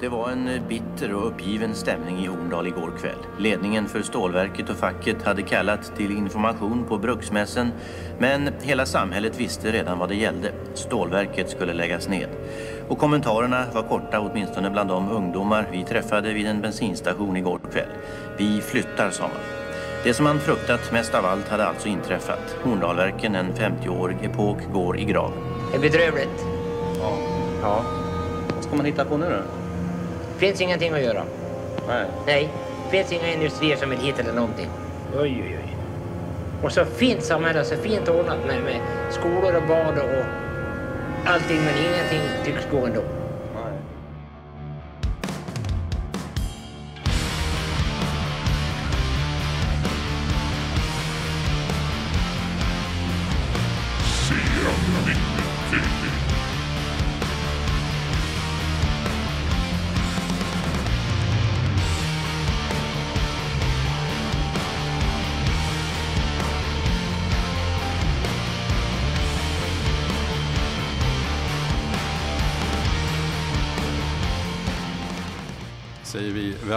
Det var en eh, bitter och uppgiven stämning i Horndal igår kväll. Ledningen för stålverket och facket hade kallat till information på bruksmässen men hela samhället visste redan vad det gällde. Stålverket skulle läggas ned. Och kommentarerna var korta åtminstone bland de ungdomar vi träffade vid en bensinstation igår kväll. Vi flyttar, sa man. Det som man fruktat mest av allt hade alltså inträffat. Horndalverken, en 50-årig epok, går i graven. Det är bedrövligt. Ja. ja. Vad ska man hitta på nu då? Finns ingenting att göra. Nej. Nej, finns inga industrier som vill hit eller någonting. Oj, oj, oj. Och så fint samhälle, så fint ordnat med, med skolor och bad och allting, men ingenting tycks gå ändå.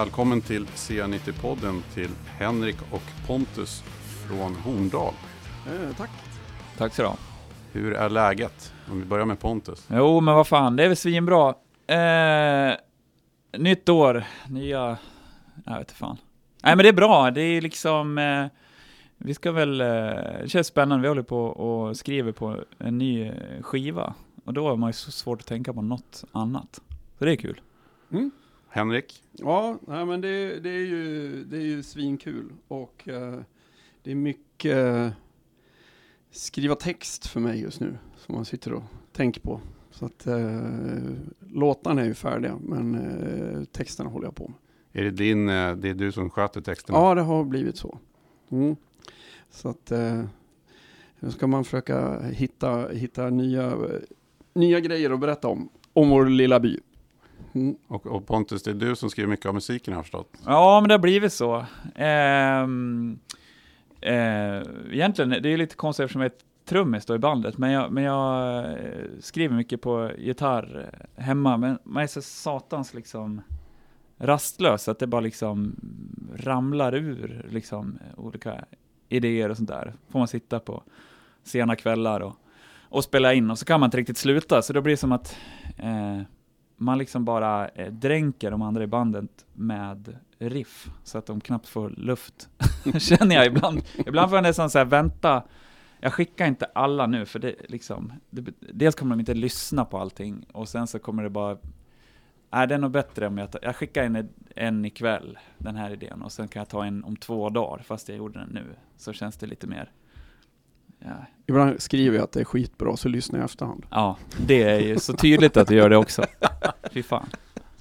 Välkommen till C90-podden till Henrik och Pontus från Horndal. Eh, tack. Tack så du. Hur är läget? Om vi börjar med Pontus. Jo, men vad fan, det är väl svinbra. Eh, nytt år, nya... Jag vet inte fan. Nej, men det är bra. Det är liksom... Eh, vi ska väl... Eh, det känns spännande. Vi håller på och skriver på en ny eh, skiva. Och då har man ju så svårt att tänka på något annat. Så det är kul. Mm. Henrik? Ja, nej, men det, det, är ju, det är ju svinkul och eh, det är mycket eh, skriva text för mig just nu som man sitter och tänker på. Så att eh, låtarna är ju färdiga men eh, texterna håller jag på med. Är det, din, det är du som sköter texterna? Ja, det har blivit så. Mm. Så att nu ska man försöka hitta, hitta nya, nya grejer att berätta om, om vår lilla by. Mm. Och, och Pontus, det är du som skriver mycket av musiken har jag förstått. Ja, men det har blivit så. Ehm, eh, egentligen, det är lite konstigt eftersom jag är trummis då i bandet, men jag, men jag eh, skriver mycket på gitarr hemma, men man är så satans liksom rastlös, att det bara liksom ramlar ur liksom olika idéer och sånt där. Får man sitta på sena kvällar och, och spela in, och så kan man inte riktigt sluta, så då blir det som att eh, man liksom bara eh, dränker de andra i bandet med riff, så att de knappt får luft. Känner jag ibland. Ibland får jag nästan säga vänta, jag skickar inte alla nu, för det liksom, det, dels kommer de inte lyssna på allting, och sen så kommer det bara, är det något nog bättre om jag ta, jag skickar en, en ikväll, den här idén, och sen kan jag ta en om två dagar, fast jag gjorde den nu, så känns det lite mer, ja, Ibland skriver jag att det är skitbra så lyssnar jag i efterhand. ja det är ju så tydligt att du gör det också. Fy fan.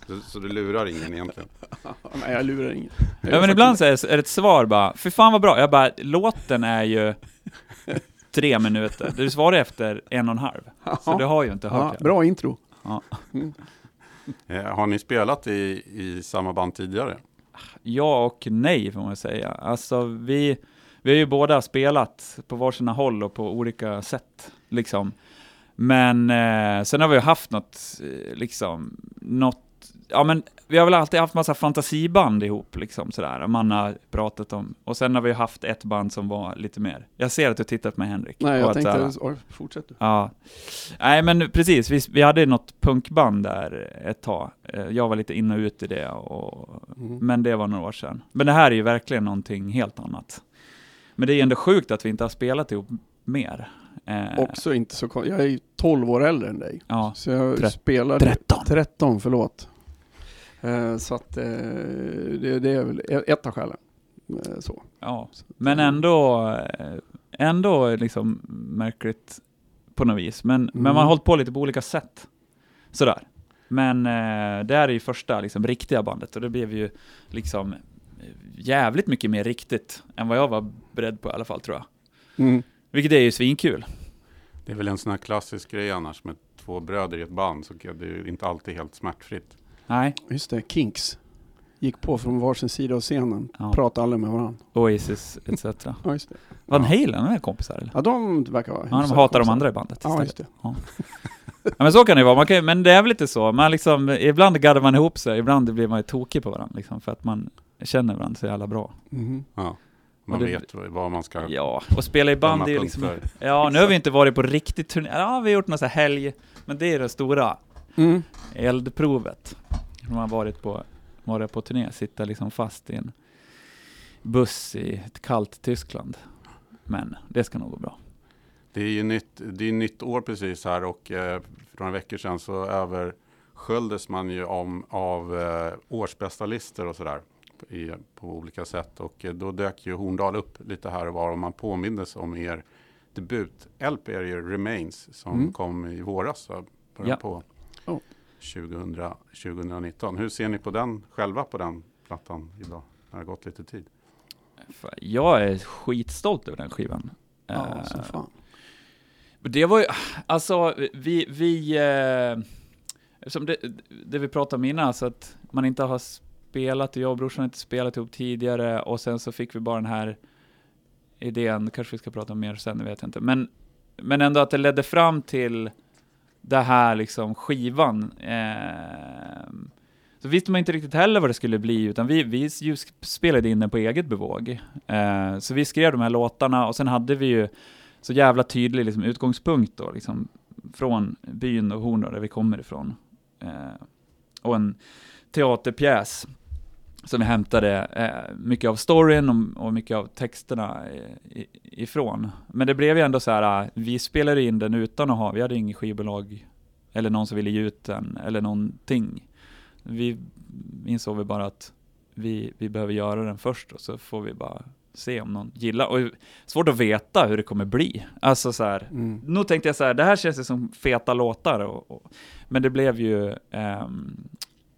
Så, så du lurar ingen egentligen? Nej, jag lurar ingen. Ja men ibland så är det är det ett svar bara, för fan vad bra, jag bara, låten är ju tre minuter, du svarar efter en och en halv. Så du har ju inte hört ja, det. Bra intro. Ja. Eh, har ni spelat i, i samma band tidigare? Ja och nej får man säga. Alltså vi, vi har ju båda spelat på varsina håll och på olika sätt, liksom. Men eh, sen har vi ju haft något, eh, liksom, något, ja men vi har väl alltid haft massa fantasiband ihop, liksom sådär, man har pratat om. Och sen har vi haft ett band som var lite mer, jag ser att du tittar på mig Henrik. Nej, jag att tänkte, såhär- fortsätt du. Ja. Nej men precis, vi, vi hade något punkband där ett tag. Eh, Jag var lite in och ut i det, och, Mm. men det var några år sedan. Men det här är ju verkligen någonting helt annat. Men det är ändå sjukt att vi inte har spelat ihop mer. Eh, Också inte så kon- Jag är ju 12 år äldre än dig. Ja, Så jag Tre- spelade... 13. 13, förlåt. Eh, så att eh, det, det är väl ett av skälen. Eh, så. ja. Men ändå, eh, ändå liksom märkligt på något vis. Men, men man har Mm. hållit på lite på olika sätt. Sådär. Men eh, det här är ju första liksom, riktiga bandet och det blev ju liksom jävligt mycket mer riktigt än vad jag var beredd på i alla fall tror jag. Mm. Vilket är ju svinkul. Det är väl en sån här klassisk grej annars med två bröder i ett band, så det är inte alltid helt smärtfritt. Nej, Just det, Kinks. Gick på från varsin sida av scenen. Ja. Pratade aldrig med varandra. Oasis etc. Ja, just det. Van Ja. Halen är kompisar eller? Ja, de verkar vara Ja, de hatar de kompisar. andra i bandet Ja, just det. Ja. Ja, men så kan det vara, man kan, men det är väl lite så. Man liksom, ibland gaddar man ihop sig, ibland blir man ju tokig på varandra. Liksom, för att man känner varandra så jävla bra. Mhm. Ja. Man det- vet vad man ska... Ja, och spela i band är liksom... Ja, nu har vi inte varit på riktigt turné. Ja, vi har gjort någon sån här helg, men det är det stora Mm. eldprovet. Man har varit på, varit på turné, sitta liksom fast i en buss i ett kallt Tyskland. Men det ska nog gå bra. Det är ju nytt, det är nytt år precis här och eh, för några veckor sedan så översköljdes man ju om, av eh, årsbästa listor och sådär i, på olika sätt. Och eh, då dök ju Horndal upp lite här och var och man påmindes om er debut-LP, är ju Remains, som Mm. kom i våras, början Ja. på Oh. 2000, 2019. Hur ser ni på den själva på den plattan idag? Det har gått lite tid. Jag är skitstolt över den skivan. Ja, Eh, så fan. Det var ju, alltså vi, vi eh, som det, det vi pratade om innan, så att man inte har spelat, jag och brorsan har inte spelat ihop tidigare och sen så fick vi bara den här idén, kanske vi ska prata om mer sen, det vet jag inte, men, men ändå att det ledde fram till det här liksom skivan. Eh, så visste man inte riktigt heller vad det skulle bli, utan vi, vi spelade in den på eget bevåg. Eh, så vi skrev de här låtarna och sen hade vi ju så jävla tydlig liksom, utgångspunkt då, liksom, från byn och Horndal där vi kommer ifrån. Eh, och en teaterpjäs som vi hämtade eh, mycket av storyn och, och mycket av texterna eh, i, ifrån. Men det blev ju ändå så här, eh, vi spelade in den utan att ha, vi hade inget skivbolag eller någon som ville ge ut den eller någonting. Vi insåg vi bara att vi, vi behöver göra den först och så får vi bara se om någon gillar. Och svårt att veta hur det kommer bli. Alltså så här, Mm. nog tänkte jag så här, det här känns ju som feta låtar. Och, och, men det blev ju ehm,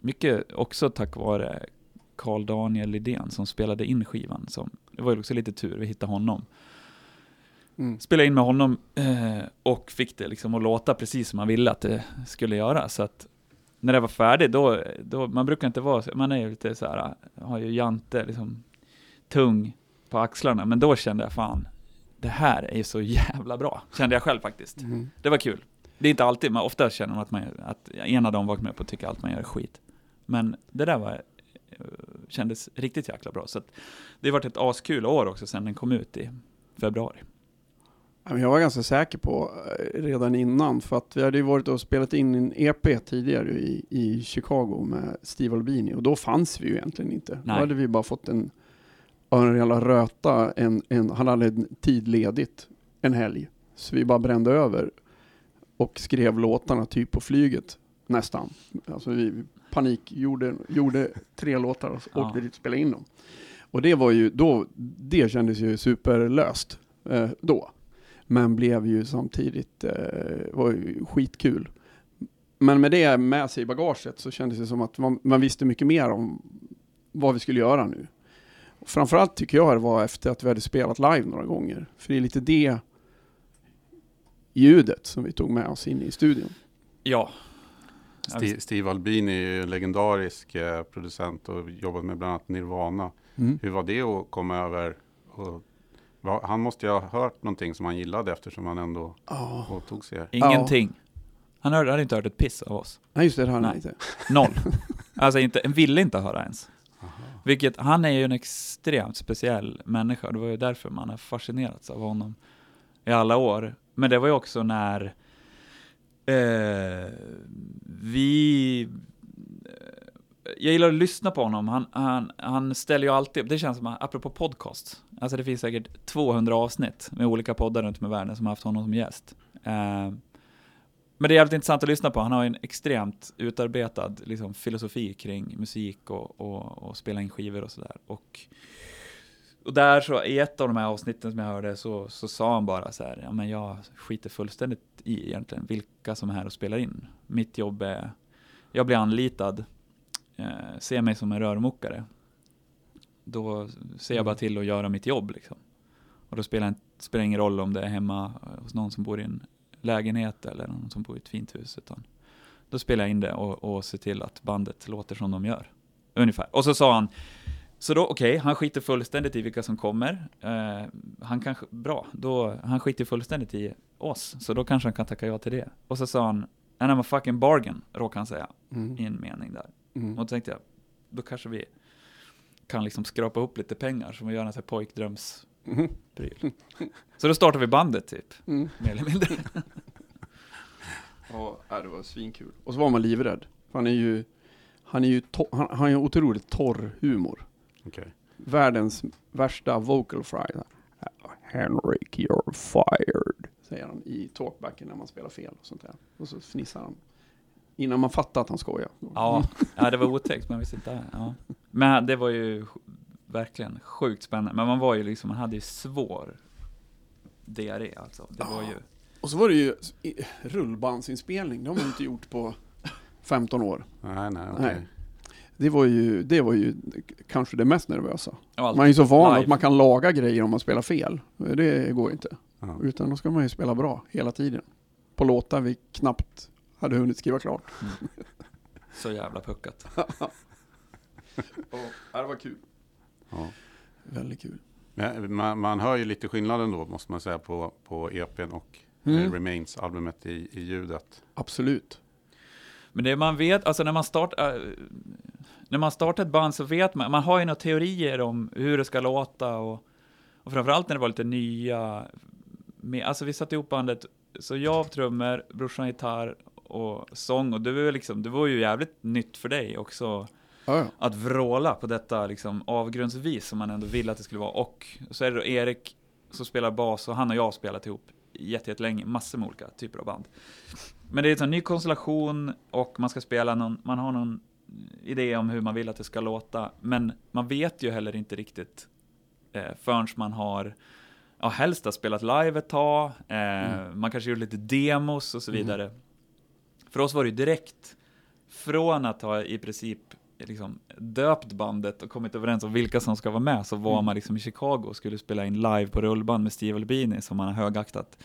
mycket också tack vare Carl Daniel Lidén som spelade in skivan. Som, det var ju också lite tur, vi hittade honom. Mm. Spelade in med honom eh, och fick det liksom att låta precis som man ville att det skulle göra. Så att när det var färdigt, då, då man brukar inte vara, så- man är ju lite så här, har ju jante liksom tung på axlarna, men då kände jag fan, det här är ju så jävla bra, kände jag själv faktiskt. Mm. Det var kul. Det är inte alltid, men ofta känner man att, man, att ena dagen vaknar med på att tycka allt man gör är skit. Men det där var, kändes riktigt jäkla bra. Så att det har varit ett askul år också sen den kom ut i februari. Jag var ganska säker på eh, redan innan, för att vi hade ju varit och spelat in en EP tidigare i, i Chicago med Steve Albini och då fanns vi ju egentligen inte. Nej. Då hade vi bara fått en, en jävla röta, en, en, han hade en tid ledigt en helg. Så vi bara brände över och skrev låtarna typ på flyget nästan. Alltså vi panik gjorde, gjorde tre låtar och Ja. åkte dit och spelade in dem. Och det var ju då, det kändes ju superlöst eh, då. Men blev ju samtidigt, eh, var ju skitkul. Men med det med sig i bagaget så kändes det som att man, man visste mycket mer om vad vi skulle göra nu. Och framförallt tycker jag det var efter att vi hade spelat live några gånger. För det är lite det ljudet som vi tog med oss in i studion. Ja. Steve, Steve Albini är ju en legendarisk eh, producent och jobbat med bland annat Nirvana. Hur var det att komma över? Och, va- han måste ju ha hört någonting som han gillade eftersom han ändå Ja, åtog sig er. Ingenting. Han hörde, hade inte hört ett piss av oss. Nej, just det, det han Nej. inte. Noll. Alltså inte, ville inte höra ens. Vilket, han är ju en extremt speciell människa. Det var ju därför man har fascinerats av honom i alla år. Men det var ju också när eh, vi... Eh, jag gillar att lyssna på honom. Han, han, han ställer ju alltid, det känns som, apropå podcast, alltså det finns säkert 200 avsnitt med olika poddar runt om i världen som har haft honom som gäst. Eh, men det är jävligt intressant att lyssna på. Han har ju en extremt utarbetad liksom, filosofi kring musik och, och, och spela in skivor och sådär. Och, och där så, i ett av de här avsnitten som jag hörde så, så sa han bara så här, ja men jag skiter fullständigt i egentligen vilka som är här och spelar in. Mitt jobb är, jag blir anlitad, eh, ser mig som en rörmokare. Då ser jag bara till att göra mitt jobb liksom. Och då spelar det spelar ingen roll om det är hemma hos någon som bor i en lägenhet eller någon som bor i ett fint hus. Utan då spelar jag in det och, och ser till att bandet låter som de gör. Ungefär. Och så sa han, så då okej, han skiter fullständigt i vilka som kommer. Eh, han kanske, bra, då, han skiter fullständigt i oss, så då kanske han kan tacka ja till det. Och så sa han, and I'm a fucking bargain, råkade han säga Mm. i en mening där. Mm. Och då tänkte jag, då kanske vi kan liksom skrapa upp lite pengar som vi gör en sån här pojkdrömspryl. Mm. Så då startade vi bandet typ, Mm. mer eller mindre. Ja, ja, det var svinkul. Och så var man livrädd. För Han är ju, han är ju, han, han har ju otroligt torr humor. Okej. Världens värsta vocal fry. Henrik, you're fired. Säger han i talkbacken när man spelar fel och sånt där. Och så fnissar han. Innan man fattar att han skojar. Ja, ja det var otäckt, man visste inte. Ja. Men det var ju verkligen sjukt spännande. Men man var ju liksom, man hade ju svår diarré alltså. Det var ju, Och så var det ju rullbandsinspelning. Det har man ju inte gjort på 15 år. Nej, nej, okej. Nej. Det var ju, det var ju kanske det mest nervösa. Man är ju så van live. att man kan laga grejer om man spelar fel. Det går inte. Ja. Utan då ska man ju spela bra hela tiden. På låtar vi knappt hade hunnit skriva klart. Så jävla puckat. Ja, det var kul. Ja. Väldigt kul. Men Man, man hör ju lite skillnaden då, måste man säga, på, på EPn och Mm. eh, Remains-albumet i, i ljudet. Absolut. Men det man vet, alltså när man startar, äh, när man startar ett band så vet man, man har ju några teorier om hur det ska låta och, och framförallt när det var lite nya, med, alltså vi satte ihop bandet, så jag trummor, brorsan gitarr och sång och det var liksom, det var ju jävligt nytt för dig också Ja, att vråla på detta liksom avgrundsvis som man ändå vill att det skulle vara. Och så är det då Erik som spelar bas och han och jag har spelat ihop jätte- jättelänge, massor med olika typer av band. Men det är en ny konstellation och man ska spela någon, man har någon idé om hur man vill att det ska låta, men man vet ju heller inte riktigt eh, förrän man har Ja, helst har spelat live ett tag, eh, man kanske gjort lite demos och så vidare. För oss var det ju direkt från att ha i princip liksom döpt bandet och kommit överens om vilka som ska vara med, så var Mm. man liksom i Chicago och skulle spela in live på rullband med Steve Albini som man har högaktat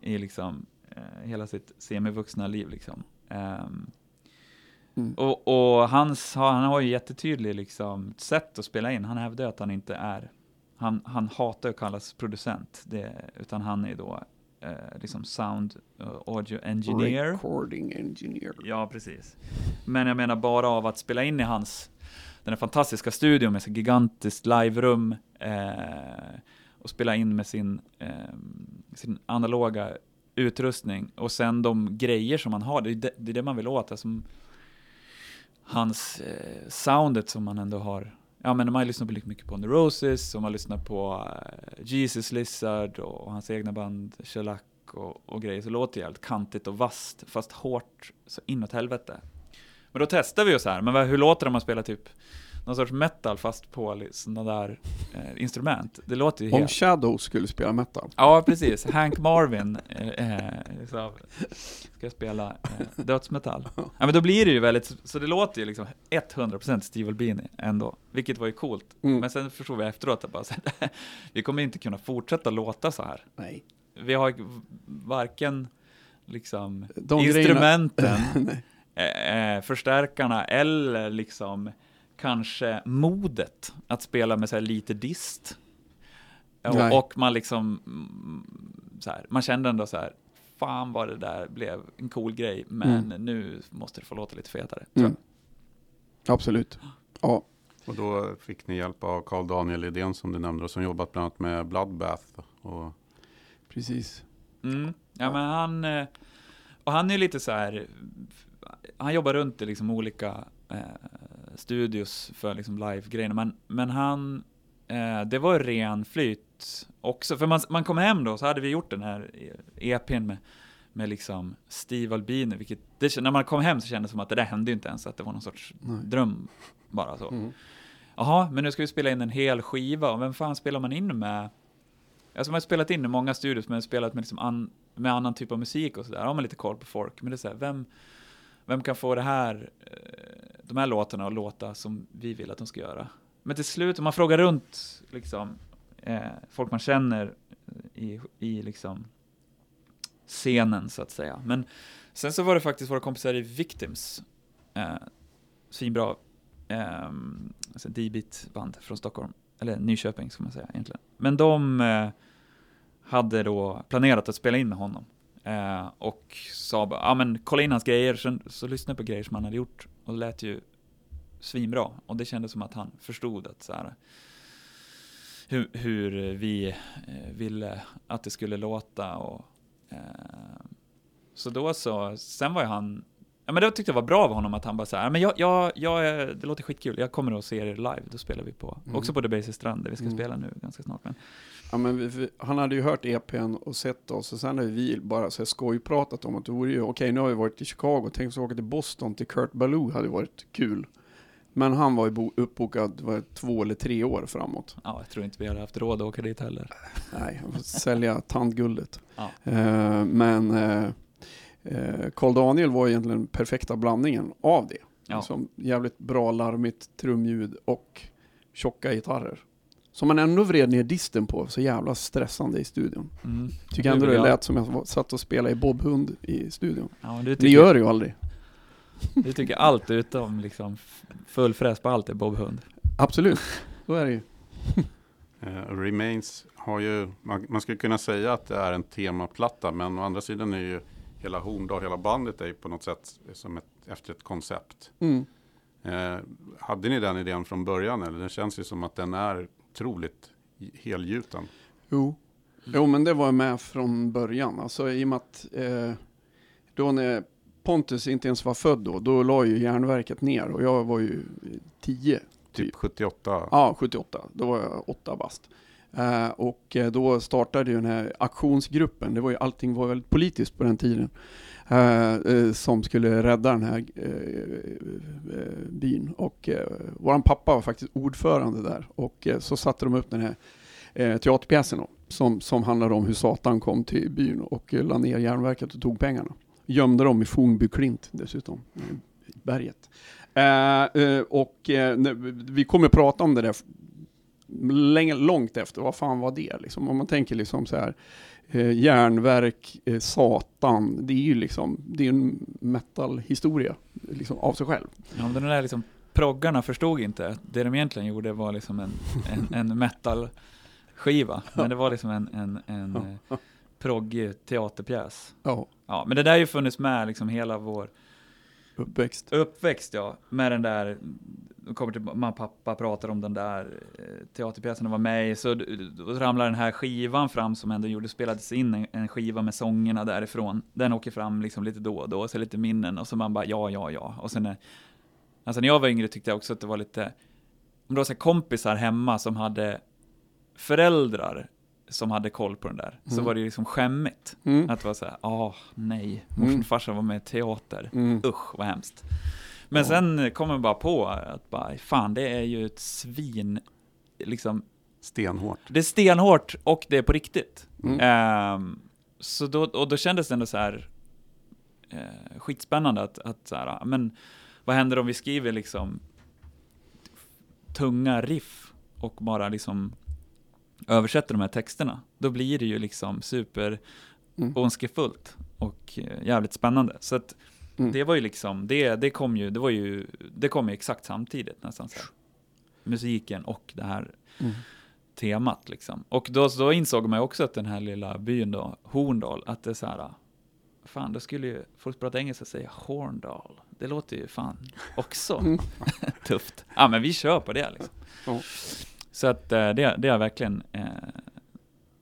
i liksom eh, hela sitt semivuxna liv liksom. Ehm, Mm. och, och hans, han har ju jättetydlig liksom sätt att spela in. Han hävdar att han inte är, han, han hatar att kallas producent, det, utan han är då eh, liksom sound uh, audio engineer. Recording engineer. Ja, precis. Men jag menar bara av att spela in i hans, den här fantastiska studion med så gigantiskt liverum eh, och spela in med sin, eh, sin analoga utrustning och sen de grejer som man har, det är det, det, är det man vill åt. Alltså, hans eh, soundet som man ändå har Ja men man lyssnar på lika mycket på The Roses och man lyssnar på eh, Jesus Lizard och, och hans egna band Shellac och, och grejer så låter det jävligt kantigt och vasst fast hårt så inåt helvete. Men då testar vi ju så här, men vad, hur låter det om man spelar typ någon sorts metal fast på sådana där eh, instrument? Det låter ju Om helt... Shadow skulle spela metal. Ja, precis. Hank Marvin eh, eh, så, ska spela eh, dödsmetall. Ja, men då blir det ju väldigt, så det låter ju liksom 100% Steve Albini ändå, vilket var ju coolt. Mm. Men sen förstod vi efteråt att bara, vi kommer inte kunna fortsätta låta så här. Nej. Vi har varken liksom De instrumenten, eh, eh, förstärkarna eller liksom kanske modet att spela med så här lite dist. Och, och man liksom, mm, så här, man kände ändå så här, fan vad det där blev en cool grej, men nu måste det få låta lite fetare. Mm. Absolut. Ja. Och då fick ni hjälp av Carl Daniel Lidén som du nämnde och som jobbat bland annat med Bloodbath. Och, Precis. Mm. Ja, men han, eh, och han är lite så här, han jobbar runt i liksom olika eh, studios för liksom live-grejerna, men, men han, eh, det var ren flyt också, för man, man kom hem då, så hade vi gjort den här EPn med, med liksom Steve Albini, vilket, det, när man kom hem så kändes det som att det där hände ju inte ens, att det var någon sorts Nej. dröm bara så. Mm. Jaha, men nu ska vi spela in en hel skiva, och vem fan spelar man in med? Alltså man har spelat in i många studios, men spelat med, liksom an, med annan typ av musik och sådär. Har man lite koll på folk, men det är så här, vem, vem kan få det här, eh, de här låtarna att låta som vi vill att de ska göra? Men till slut, om man frågar runt, liksom, eh, folk man känner i, i liksom scenen, så att säga. Men sen så var det faktiskt våra kompisar i Victims, eh, svinbra eh, alltså D-beat band från Stockholm, eller Nyköping ska man säga egentligen. Men de eh, hade då planerat att spela in med honom. Eh, och sa bara, ja men kolla in hans grejer, så, så lyssna på grejer som han hade gjort. Och det lät ju svinbra. Och det kändes som att han förstod att så här, hur, hur vi eh, ville att det skulle låta. Och, eh, så då så, sen var ju han, ja men det tyckte jag var bra av honom att han bara såhär, men jag, jag, jag, det låter skitkul, jag kommer att se er live, då spelar vi på, Mm. också på Debaser Strand, där vi ska Mm. spela nu ganska snart. Men, Ja, men vi, vi, han hade ju hört EPn och sett oss och sen hade vi bara så här skojpratat om att det vore ju, okej nu har vi varit i Chicago, tänk så åka till Boston till Kurt Ballou hade varit kul. Men han var ju bo, uppbokad var två eller tre år framåt. ja, jag tror inte vi hade haft råd att åka dit heller. Nej, sälja tandguldet. Ja. Eh, men eh, eh, Carl Daniel var egentligen perfekta blandningen av det. Ja. Som jävligt bra larmigt trumljud och tjocka gitarrer. Som man ändå vred ner disten på, så jävla stressande i studion. Mm. Tycker ändå det ja. lät som jag satt och spelade i Bob Hund i studion. Ja, Det tycker, gör det ju aldrig. du tycker allt utom liksom full fräs på allt är Bob Hund. Absolut, så är det ju. Eh, Remains har ju, man, man skulle kunna säga att det är en temaplatta, men å andra sidan är ju hela Horndal, hela bandet är på något sätt som ett, efter ett koncept. Mm. Eh, hade ni den idén från början eller? Det känns ju som att den är otroligt helgjuten. Jo. jo, men det var med från början. Alltså i och med att eh, då när Pontus inte ens var född då, då la ju järnverket ner och jag var ju 10. Typ 78. Ja, 78. Då var jag åtta bast. Eh, och eh, då startade ju den här aktionsgruppen. Det var ju, allting var väldigt politiskt på den tiden. Eh, som skulle rädda den här byn. Och vår pappa var faktiskt ordförande där. Och så satte de upp den här teaterpjäsen då, som, som handlade om hur Satan kom till byn och eh, la ner järnverket och tog pengarna. Gömde dem i Fornby klint dessutom, i berget. Eh, eh, och eh, vi kommer att prata om det där länge, långt efter, vad fan var det liksom? Om man tänker liksom så här, eh, järnverk, eh, Satan, det är ju liksom, det är en metal-historia liksom, av sig själv. Ja, men den där liksom, proggarna förstod inte att det de egentligen gjorde var liksom en, en, en metal-skiva. Men det var liksom en, en, en eh, proggig teaterpjäs. Ja, Ja, men det där har ju funnits med liksom hela vår uppväxt. uppväxt, ja. Med den där, de kommer till, mamma och pappa pratar om den där eh, teaterpjäsen de var med i, så då ramlar den här skivan fram som ändå gjorde, spelades in en, en skiva med sångerna därifrån. Den åker fram liksom lite då och då, så lite minnen, och så man bara ja, ja, ja. Och sen när, alltså när jag var yngre tyckte jag också att det var lite, om det var så här kompisar hemma som hade föräldrar som hade koll på den där, så Mm. var det ju liksom skämmigt. Mm. Att det var så här, ah, nej, Mm. morsan och farsan var med i teater. Mm. Usch, vad hemskt. Men Ja. sen kom man bara på att bara, fan, det är ju ett svin, liksom, Stenhårt. det är stenhårt och det är på riktigt. Mm. Ehm, så då, och då kändes det ändå så här eh, skitspännande att, att så här, men vad händer om vi skriver liksom tunga riff och bara liksom översätter de här texterna? Då blir det ju liksom super Mm. ondskefullt och eh, jävligt spännande. Så att Mm. det var ju liksom, det, det kom ju, det var ju, det kom ju exakt samtidigt nästan så här. Musiken och det här Mm. temat liksom. Och då, då insåg man ju också att den här lilla byn då, Horndal, att det är så här, fan då skulle ju folk prata engelska säga Horndal. Det låter ju fan också Mm. tufft. Ja men vi kör på det liksom. Ja. Så att eh, det, det är verkligen, eh,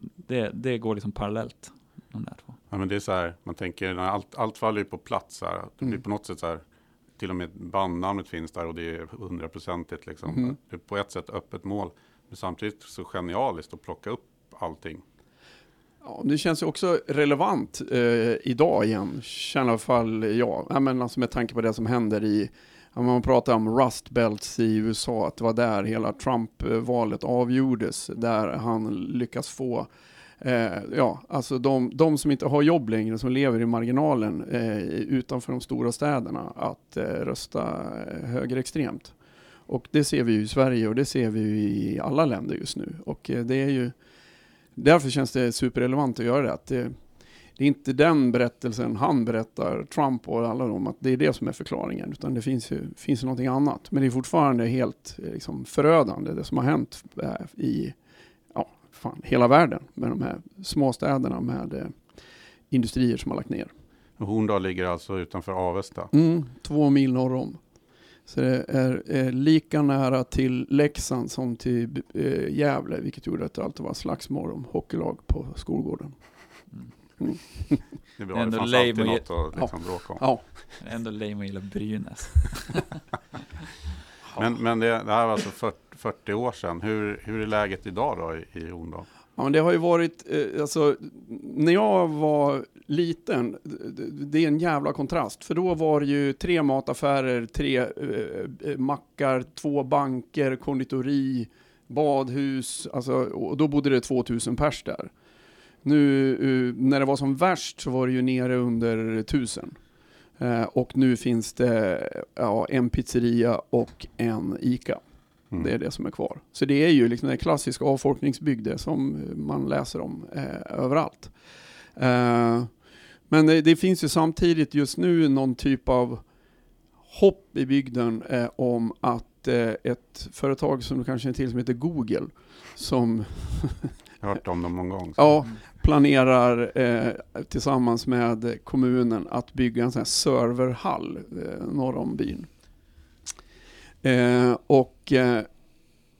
det, det går liksom parallellt, de där två. Ja, men det är så här, man tänker, allt, allt faller ju på plats. Här, det blir Mm. på något sätt så här, till och med bandnamnet finns där och det är hundraprocentigt. Liksom. Mhm. Det är på ett sätt öppet mål, men samtidigt så genialiskt att plocka upp allting. Ja, det känns ju också relevant eh, idag igen, känner i alla fall jag. Ja, men alltså med tanke på det som händer i, man pratar om Rust Belts i USA, att det var där hela Trump-valet avgjordes, där han lyckas få Eh, ja, alltså de, de som inte har jobb längre, som lever i marginalen eh, utanför de stora städerna, att eh, rösta högerextremt. Och det ser vi ju i Sverige och det ser vi ju i alla länder just nu. Och eh, det är ju Därför känns det superrelevant att göra det. Att det, är inte den berättelsen han berättar, Trump och alla dem, att det är det som är förklaringen. Utan det finns ju finns någonting annat. Men det är fortfarande helt eh, liksom, förödande, det som har hänt eh, i ja, fan, hela världen. Med de här små städerna med eh, industrier som har lagt ner. Horndal ligger alltså utanför Avesta. Mm, två mil norr om. Så det är, är lika nära till Leksand som till eh, Gävle, vilket gjorde att det alltid var slagsmål om hockeylag på skolgården. Det, är Det bra, är det ändå fanns alltid något att liksom bråka om. Ja, Det är ändå lame att gilla Brynäs. Men, men det, det här var alltså 40, 40 år sedan. Hur, hur är läget idag då i, i Horndal? Ja, men det har ju varit, eh, alltså, när jag var liten, det- det är en jävla kontrast. För då var det ju tre mataffärer, tre eh, eh, mackar, två banker, konditori, badhus, alltså, och då bodde det 2000 pers där. Nu, eh, när det var som värst så var det ju nere under 1000. Eh, och nu finns det ja, en pizzeria och en ICA. Mm. Det är det som är kvar. Så det är ju liksom en klassisk avfolkningsbygd som man läser om eh, överallt. Eh, men det, det finns ju samtidigt just nu någon typ av hopp i bygden eh, om att eh, ett företag som du kanske känner till som heter Google som Jag har hört om dem någon gång. ja, planerar eh, tillsammans med kommunen att bygga en sån här serverhall eh, norr om byn. Eh, och eh,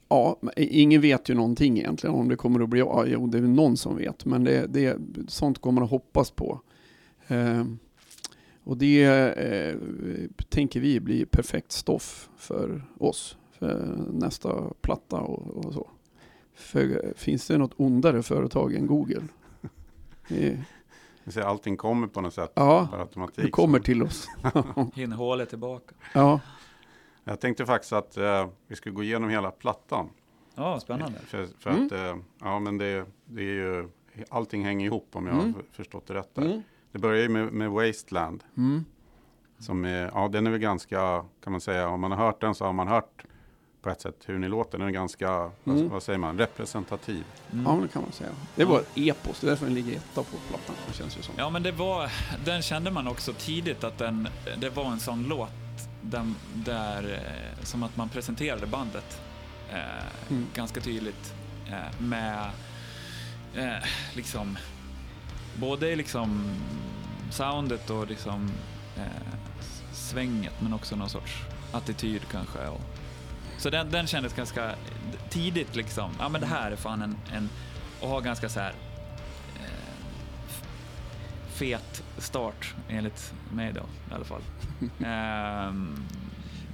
ja, ingen vet ju någonting egentligen om det kommer att bli, ja, jo det är någon som vet, men det, det, sånt kommer man att hoppas på. Eh, och det eh, tänker vi blir perfekt stoff för oss, för nästa platta och, och så. För, finns det något ondare företag än Google? Ser, allting kommer på något sätt ja, per automatik. det kommer till oss. Hinner hålet tillbaka. Ja, Jag tänkte faktiskt att eh, vi skulle gå igenom hela plattan. Ja, spännande. För, för Mm. att, eh, ja men det, det är ju, allting hänger ihop om jag Mm. har förstått det rätt där. mm. Det börjar ju med, med Wasteland. Mm. Som är, ja den är väl ganska, kan man säga, om man har hört den så har man hört på ett sätt hur ni låter. Den är ganska, vad, Mm. vad säger man, representativ. Mm. ja, men det kan man säga. Det var ett epos, det är därför den ligger etta på plattan. Det känns ju som. Ja, men det var, den kände man också tidigt att den, det var en sån låt den, där, eh, som att man presenterade bandet eh, Mm. ganska tydligt eh, med eh, liksom både liksom soundet och liksom eh, svänget men också någon sorts attityd kanske. Och, så den, den kändes ganska tidigt liksom, ja men det här är fan en, en och har ganska så här eh, fet start enligt mig då i alla fall. Ehm,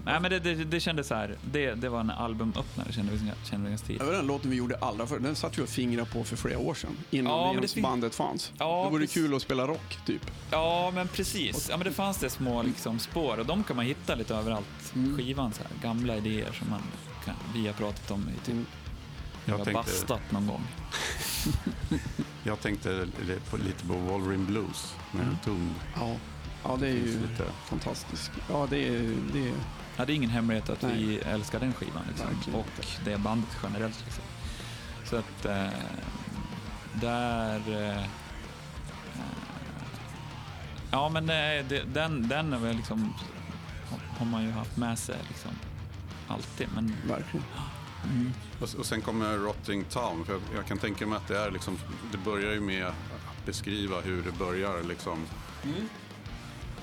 nej men det, det, det kändes så här, det, det var en albumöppnare kände vi, kände vi ganska Det tidigt. var den låten vi gjorde allra först. Den satt ju och fingrade på för flera år sedan. Innan Ja, det ens bandet fanns. Ja, det vore precis. kul att spela rock, typ. Ja men precis, ja men det fanns det små liksom spår och de kan man hitta lite överallt. Mm. Skivan så här, gamla idéer som man kan, vi har pratat om i typ Mm. Jag jag har tänkte, bastat någon gång. jag tänkte lite på Wolverine Blues med Mm. tung. Ja. Ja, det är ju lite, fantastiskt. Ja, det är... Det är Ja, det är ingen hemlighet att Nej. vi älskar den skivan liksom. Verkligen och det bandet generellt. Liksom. Så att eh, där... Eh, ja, men eh, det, den, den är väl liksom, har- man ju haft med sig liksom, alltid. Men verkligen. och, och sen kommer Rotting Town. För jag, jag kan tänka mig att det är liksom, det börjar ju med att beskriva hur det börjar liksom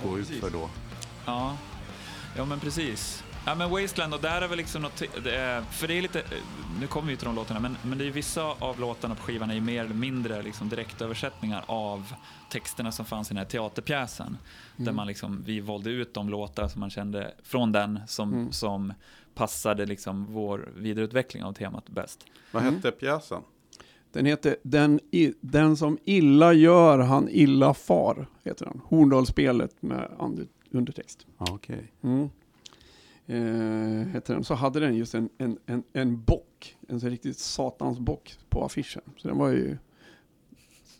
gå ut för då. Ja, ja men precis. Ja men Wasteland och där är väl liksom något, det är, för det är lite, nu kommer vi till de låtarna, men, men det är vissa av låtarna på skivan är ju mer eller mindre liksom direktöversättningar av texterna som fanns i den här teaterpjäsen. Där Mm. man liksom, vi valde ut de låtar som man kände från den som, Mm. som passade liksom vår vidareutveckling av temat bäst. Vad Mm. hette pjäsen? Den heter den, i, den som illa gör, han illa far. Heter den. Horndalsspelet med under, undertext. Okej. Mm. Eh, heter den. Så hade den just en, en, en, en bock. En så riktigt satans bock på affischen. Så den var ju...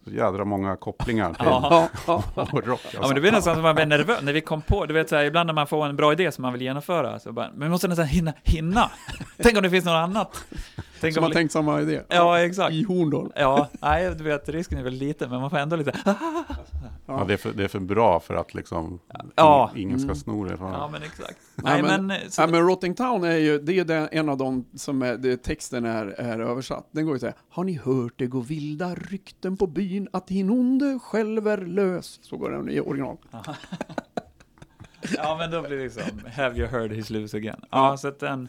Så jädra många kopplingar till Ja. Ja, ja. och rock. Ja men det blir nästan som man blir nervös när vi kom på, du vet så här, ibland när man får en bra idé som man vill genomföra, så bara, men vi måste nästan hinna, hinna. Tänk om det finns något annat. Tänk Som om har tänkt samma idé. Ja, exakt. I Horndal. Ja, nej, du vet, risken är väl liten, men man får ändå lite, Ja, det, är för, det är för bra för att liksom Ja. ingen ska Mm. sno det. Ja, men exakt. Nej, Nej, men- men, eh, så, Ja, men Rotting Town är ju, det är den, en av de som är, det, texten är, är översatt. Den går ju så här. Har ni hört det gå vilda rykten på byn att din onde själv är lös? Så går den i original. ja, men då blir det liksom, have you heard his loose again? Ja, så att den,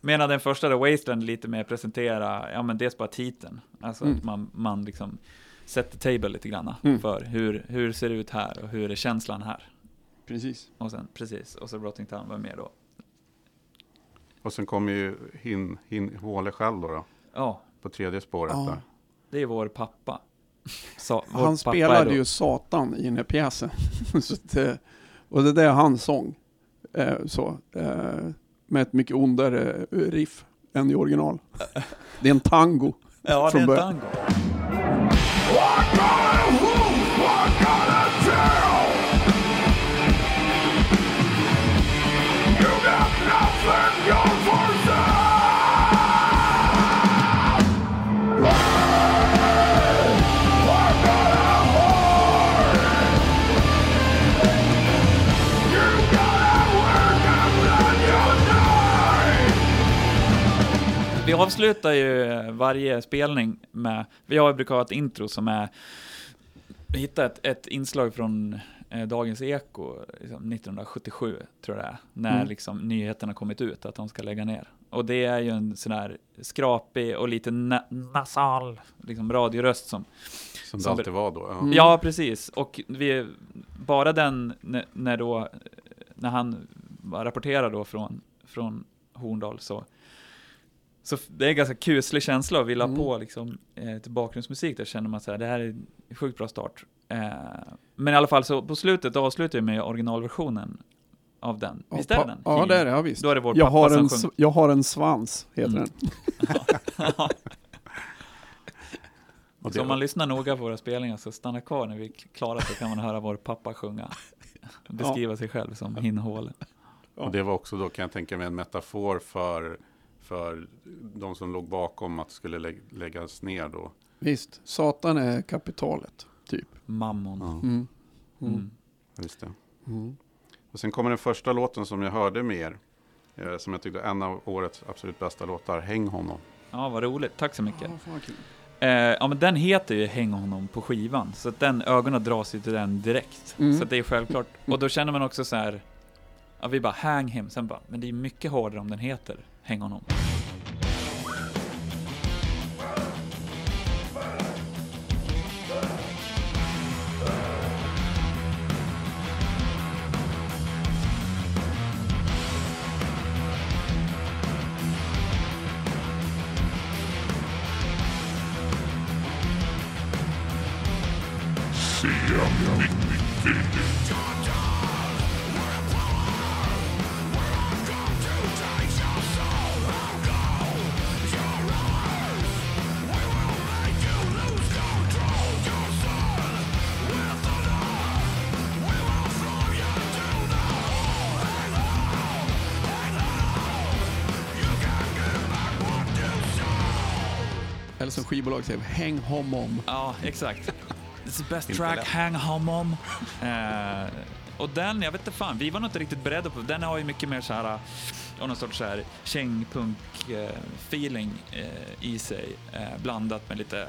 medan den första, då, Wasteland, lite mer presentera, ja men dels bara titeln, alltså Mm. att man, man liksom sätter table lite grann Mm. för hur, hur ser det ut här och hur är känslan här? Precis. Och sen, precis, och så Rotting Town var med då. Och sen kommer ju Hin, Hin Håle själv då, då Ja, på tredje spåret Ja. där. det är vår pappa. Så, vår Han pappa är spelade ju Satan i den här pjäsen. så att, eh, och det där han sång. Eh, så, eh, med ett mycket ondare riff än i original. Det är en tango. Ja, det är en tango. Vi avslutar ju varje spelning med, vi har brukar ha ett intro som är, vi hittade ett, ett inslag från eh, Dagens Eko liksom 1977, tror jag det är, när Mm. liksom nyheterna kommit ut att de ska lägga ner. Och det är ju en sån här skrapig och lite na nasal liksom radioröst som Som det Som alltid var då. Ja. Mm. Ja, precis. Och vi, bara den, när- när då, när han rapporterar då från, från Horndal så, så det är en ganska kuslig känsla att vilja Mm. på liksom, eh, till bakgrundsmusik, där känner man så här, det här är en sjukt bra start. Eh, men i alla fall så på slutet avslutar vi med originalversionen av den. Ja, Visst är det den? Ja, det är det. Ja, visst. Då är det vår Jag pappa har, som en, sjunger. s- jag har en svans, heter Mm. den. Så om man lyssnar noga på våra spelningar så stanna kvar när vi är klara så kan man höra vår pappa sjunga. Beskriva sig själv som hinnhålen. och det var också då kan jag tänka mig en metafor för, för de som låg bakom att det skulle lä läggas ner då. Visst, Satan är kapitalet, typ. Mammon. Ja, Mm. Mm. Mm. just det. Mm. Och sen kommer den första låten som jag hörde mer. Eh, som jag tyckte är en av årets absolut bästa låtar, Häng honom. Ja, vad roligt. Tack så mycket. Ja, fan. Eh, ja, men den heter ju Häng honom på skivan, så att den ögonen dras ju till den direkt. Mm. Så att det är självklart. Och då känner man också så här, ja, vi bara hang him, sen bara, men det är mycket hårdare om den heter Häng honom. Eller skivbolag säger, häng honom. Ja, exakt. It's the best track. Hang honom. Eh, och den, jag vet inte fan, vi var nog inte riktigt beredda på Den har ju mycket mer så här, eh, och någon sorts så här kängpunk-feeling eh, i sig, eh, blandat med lite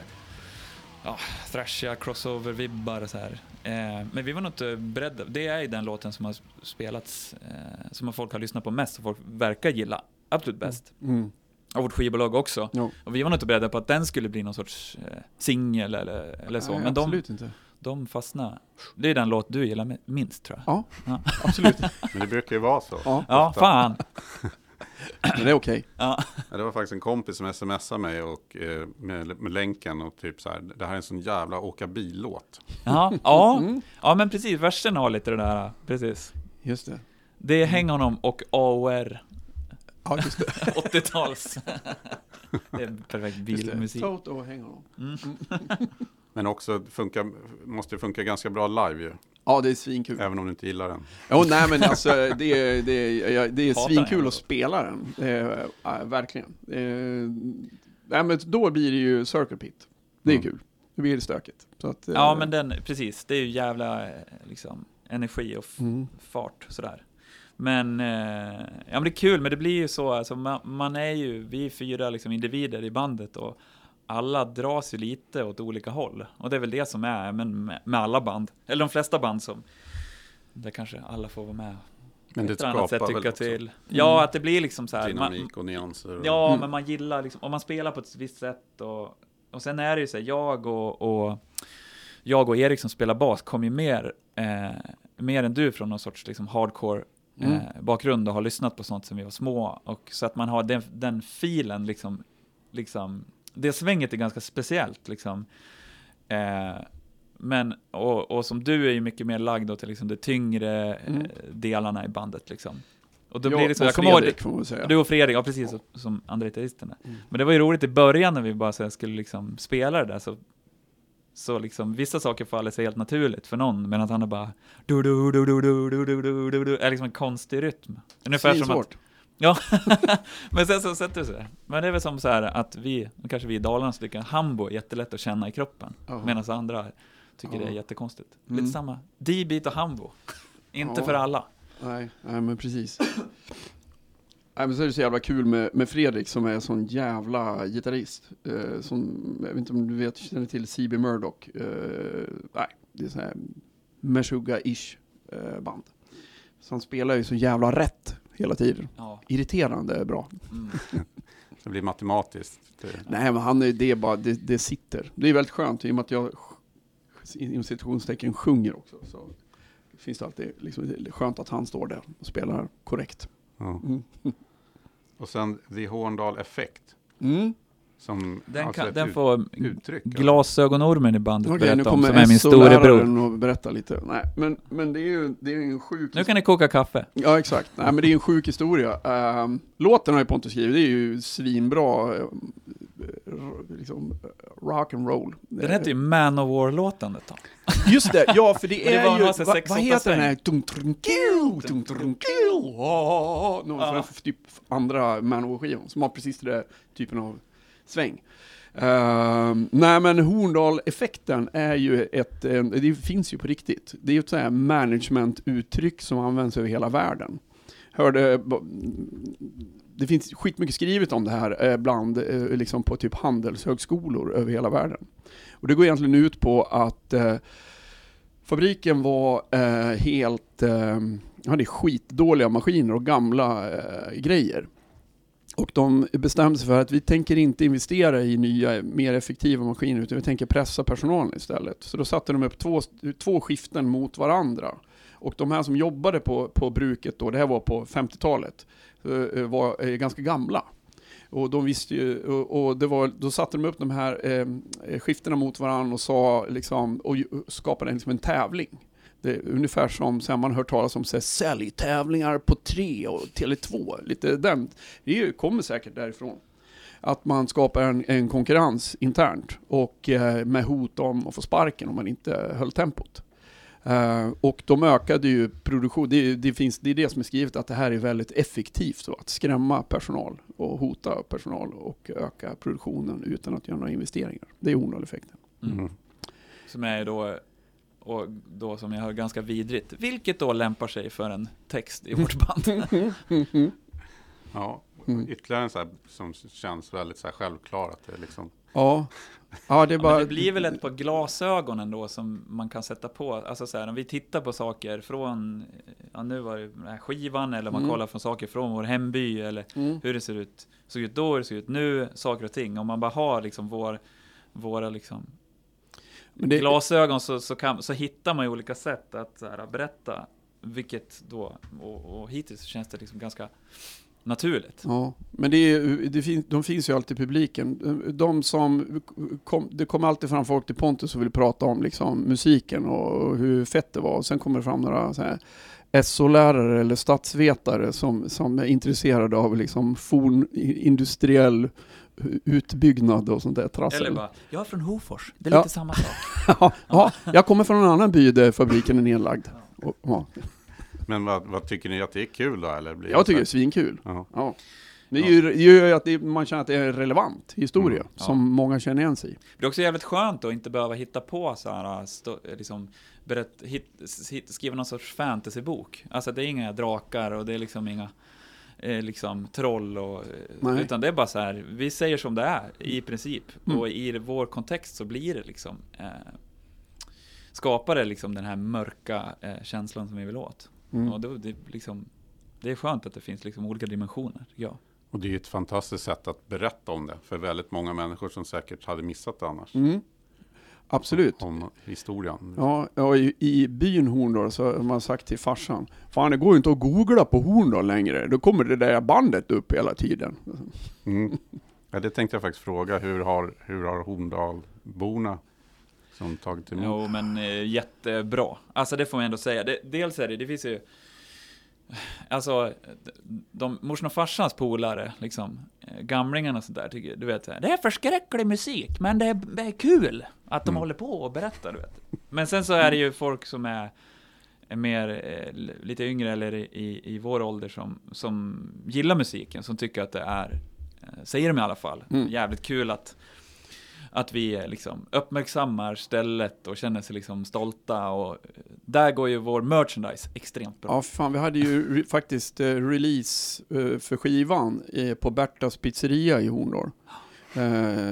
ja, thrashiga crossover-vibbar och så här. Eh, men vi var nog inte beredda. Det är ju den låten som har spelats, eh, som folk har lyssnat på mest och folk verkar gilla absolut bäst. Mm. Av vårt skivbolag också. Jo. Och vi var nog inte beredda på att den skulle bli någon sorts eh, singel eller, eller så. Nej, men de, absolut inte. de fastnade. Det är den låt du gillar mi- minst tror jag. Ja, Ja. absolut. Men det brukar ju vara så. Ja, Ja, fan. men det är okej. Ja. Ja, det var faktiskt en kompis som smsade mig och, eh, med, med länken och typ så här, det här är en sån jävla åka bil-låt. Ja, ja. Mm. ja, men precis. Versen har lite det där. Precis. Just det. Det är Häng honom och AOR. Ja, just det. 80-tals. det är perfekt det. bilmusik. Toto och häng honom. Mm. Men också funka, måste ju funka ganska bra live ju, Ja, det är svinkul. även om du inte gillar den. Jo, nej men alltså det är, det är, ja, det är svinkul att spela den. Det ja, verkligen. Det är, nej men då blir det ju Circle Pit. Det är Mm. kul. då blir det stökigt. Så att, Ja, eh, men den, precis. Det är ju jävla eh, liksom, energi och mm. fart sådär. Men, eh, ja men det är kul, men det blir ju så, alltså, man, man är ju, vi är fyra liksom, individer i bandet och alla dras ju lite åt olika håll. Och det är väl det som är men med, med alla band, eller de flesta band som, där kanske alla får vara med. Men det ett annat sätt skapar tycka till. Ja, att det blir liksom så här. man- dynamik och nyanser. Och, Ja, Mm. men man gillar liksom, om man spelar på ett visst sätt och, och sen är det ju så här, jag och, och jag och Erik som spelar bas kom ju mer, eh, mer än du från någon sorts liksom hardcore Mm. eh, bakgrund och har lyssnat på sånt som vi var små och så att man har den, den filen liksom, liksom, det svänget är ganska speciellt liksom. Eh, men, och, och som du är ju mycket mer lagd åt liksom de tyngre eh, Mm. delarna i bandet liksom. Och då jag blir det så, och jag kommer ihåg, Fredrik man väl säga. du och Fredrik, ja precis, som- som andra gitarristerna. Mm. Men det var ju roligt i början när vi bara så skulle liksom spela det där, så, så liksom vissa saker faller sig helt naturligt för någon, medan andra bara du du du du du du du du du du är liksom en konstig rytm. Ungefär som att, Svinsvårt. ja, men sen så sätter det sig. Men det är väl som så här att vi, kanske vi i Dalarna så tycker hambo är jättelätt att känna i kroppen, Ja. medan andra tycker det är jättekonstigt. Mm. Lite samma, D-beat och hambo. Inte Ja. för alla. Nej, nej men precis. Nej, men så är det så jävla kul med, med Fredrik som är en sån jävla gitarrist. Eh, som, jag vet inte om du vet, känner till CB Murdoch. Eh, nej, det är sån här Meshuggah-ish eh, band. Så han spelar ju så jävla rätt hela tiden. Ja. Irriterande bra. Mm. Det blir matematiskt. Nej, men han är, det är bara, det, det sitter. Det är väldigt skönt i och med att jag inom citationstecken sjunger också. Så finns det alltid liksom, det skönt att han står där och spelar korrekt. ja. Mm. Och sen The Horndal Effect. Mm. Som Den, alltså kan, den ut- får uttryck. glasögonormen i bandet nu berätta om, som är min storebror. SO-läraren och berätta lite. Nej, men, men det är ju det är en sjuk Nu kan ni koka kaffe. Ja, exakt. Nej, men det är en sjuk historia. Ehm, låten har ju Pontus skrivit, det är ju svinbra liksom, eh, rock and roll. Den hette ju Man of War-låten ett tag. Just det, ja för det det är en ju, massa va, vad åtta heter den här? Tum, trum, kiu, tum, trum, kiu, ah, Någon Ja. för typ andra Manowar-skivan som har precis den där typen av sväng. Ehm, nej men Horndal-effekten är ju ett, eh, det finns ju på riktigt. Det är ju ett sånt här management-uttryck som används över hela världen. Hörde, det finns skitmycket skrivet om det här eh, bland, eh, liksom på typ handelshögskolor över hela världen. Och det går egentligen ut på att eh, fabriken var eh, helt, eh, hade skitdåliga maskiner och gamla eh, grejer. Och de bestämde sig för att vi tänker inte investera i nya, mer effektiva maskiner, utan vi tänker pressa personalen istället. Så då satte de upp två, två skiften mot varandra. Och de här som jobbade på, på bruket då, det här var på 50-talet, Eh, eh, var eh, ganska gamla. Och de visste ju, och, och det var, då satte de upp de här eh, eh skiftena mot varandra och sa liksom, och skapade liksom en tävling. Det är ungefär som sen man hört talas om så här, säljtävlingar på tre och Tele2. Lite den, det kommer säkert därifrån. Att man skapar en, en konkurrens internt och eh, med hot om att få sparken om man inte höll tempot. Eh, och de ökade ju produktion, det, det, finns, det är det som är skrivet att det här är väldigt effektivt då, att skrämma personal och hota personal och öka produktionen utan att göra några investeringar. Det är Horndal-effekten. Mm. Som är då, och då som jag hör ganska vidrigt. Vilket då lämpar sig för en text i vårt band. Ja, Mm. ytterligare en så här som känns väldigt så här självklar att det liksom Ja. Ja, det Ja, bara... men det blir väl ett par glasögon ändå som man kan sätta på. Alltså så här, om vi tittar på saker från, ja nu var det den här skivan, eller man Mm. kollar från saker från vår hemby, eller Mm. hur det ser ut, såg ut då, hur det ser ut nu, saker och ting. Om man bara har liksom vår, våra liksom det, glasögon så, så, kan, så hittar man ju olika sätt att så här, berätta, vilket då, och, och hittills känns det liksom ganska naturligt. Ja, men det, är, det fin, de finns ju alltid i publiken. De som, kom, det kommer alltid fram folk till Pontus och vill prata om liksom, musiken och hur fett det var. Och sen kommer det fram några så här SO-lärare eller statsvetare som, som är intresserade av liksom fornindustriell utbyggnad och sånt där trassel. Eller bara, jag är från Hofors, det är Ja. lite samma sak. ja, ja, jag kommer från en annan by där fabriken är nedlagd. Och, ja. Men vad, vad tycker ni att det är kul då? Eller blir Jag tycker det är så svinkul. ja. Ja. Det är ju- gör ju att det, man känner att det är en relevant historia, Mm, ja. som många känner igen sig i. Det är också jävligt skönt att inte behöva hitta på så här, stå, liksom, berätt, hit, hit, skriva någon sorts fantasybok. Alltså det är inga drakar och det är liksom inga eh, liksom troll och, eh, Nej. utan det är bara så här, vi säger som det är i princip. Mm. Och i vår kontext så blir det liksom, eh, skapar det liksom den här mörka eh, känslan som vi vill åt. Mm. Och då, det, liksom, det är skönt att det finns liksom olika dimensioner, ja. Och det är ett fantastiskt sätt att berätta om det för väldigt många människor som säkert hade missat det annars. Mm. Absolut. Om historien. Ja, ja i, i byn Horndal så har man sagt till farsan, fan det går ju inte att googla på Horndal längre, då kommer det där bandet upp hela tiden. Mm. Ja, det tänkte jag faktiskt fråga. Hur har, hur har Horndalborna som tagit emot? Jo, men eh, jättebra. Alltså det får man ändå säga. Det, dels är det, det finns ju... Alltså, de, morsan och farsans polare, liksom, eh, gamlingarna och sånt där, tycker, du vet, det är förskräcklig musik, men det är, det är kul att de Mm. håller på och berättar, du vet. Men sen så är det ju folk som är, mer, eh, lite yngre eller i, i, vår ålder som, som gillar musiken, som tycker att det är, säger de i alla fall, Mm. jävligt kul att att vi liksom uppmärksammar stället och känner sig liksom stolta och där går ju vår merchandise extremt bra. Ja, fan, vi hade ju re- faktiskt eh, release eh, för skivan eh, på Bertas pizzeria i Horndal. Eh,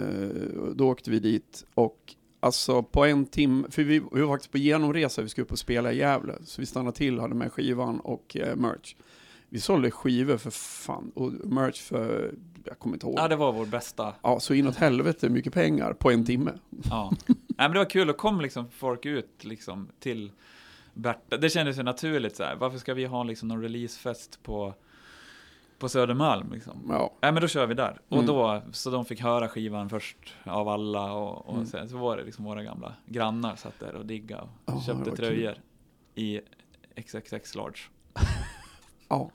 då åkte vi dit och alltså på en timme, för vi, vi var faktiskt på genomresa, vi skulle upp och spela i Gävle, så vi stannade till, hade med skivan och eh, merch. Vi sålde skivor för fan, och merch för, jag kommer inte ihåg. Ja, det var vår bästa. Ja, så inåt helvete mycket pengar på en timme. Ja. Nej, men det var kul, och kom liksom folk ut liksom till Berta. Det kändes ju naturligt så här. Varför ska vi ha liksom någon releasefest på, på Södermalm liksom? Ja, Nej men då kör vi där. Och Mm. då, så de fick höra skivan först av alla och, och Mm. sen så var det liksom våra gamla grannar satt där och digga och Ja, det köpte tröjor i XXX large. ja.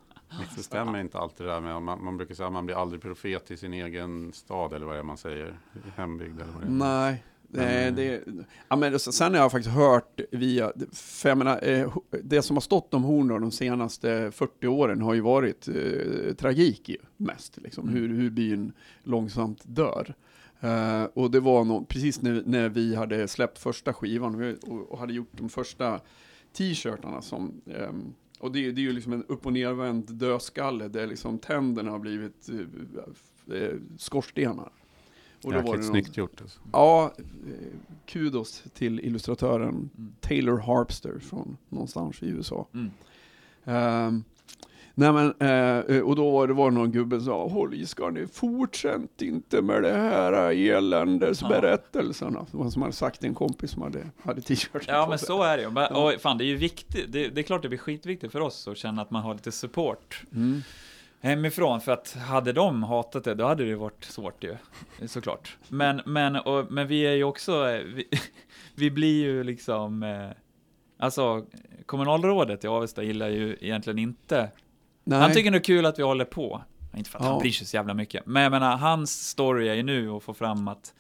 Det stämmer inte alltid det där med, man, man brukar säga att man blir aldrig profet i sin egen stad eller vad det är man säger, hembygd eller vad det är. Nej. Nej, det, ja, men sen har jag faktiskt hört via, för jag menar, eh, det som har stått om Horndal de senaste 40 åren har ju varit eh, tragik ju, mest, liksom, Mm. hur, hur byn långsamt dör. Eh, och det var nog precis när, när vi hade släppt första skivan och, och, hade gjort de första t-shirtarna som, ehm, och det, det är ju liksom en upp och nervänd dödskalle där liksom tänderna har blivit eh, eh, skorstenar. Och då var det Jäkligt någon- snyggt gjort. Alltså. Ja, eh, kudos till illustratören Mm. Taylor Harpster från någonstans i USA. Mm. Ehm, nej men, eh, och då var det var någon gubbe som sa, håll i ska ni, fortsätt inte med det här eländesberättelserna. Det var som hade sagt en kompis som hade, hade t-shirt Ja men så är det ju. Men-. Och fan det är ju viktigt. Det, det är klart det blir skitviktigt för oss att känna att man har lite support Mm. hemifrån. För att hade de hatat det, då hade det varit svårt ju. Såklart. Men, men, och, men vi är ju också, eh, vi, vi blir ju liksom, eh, alltså kommunalrådet i Avesta gillar ju egentligen inte Nej. Han tycker det är kul att vi håller på. Inte för att Ja. han bryr sig så jävla mycket. Men jag menar, hans story är ju nu att få fram att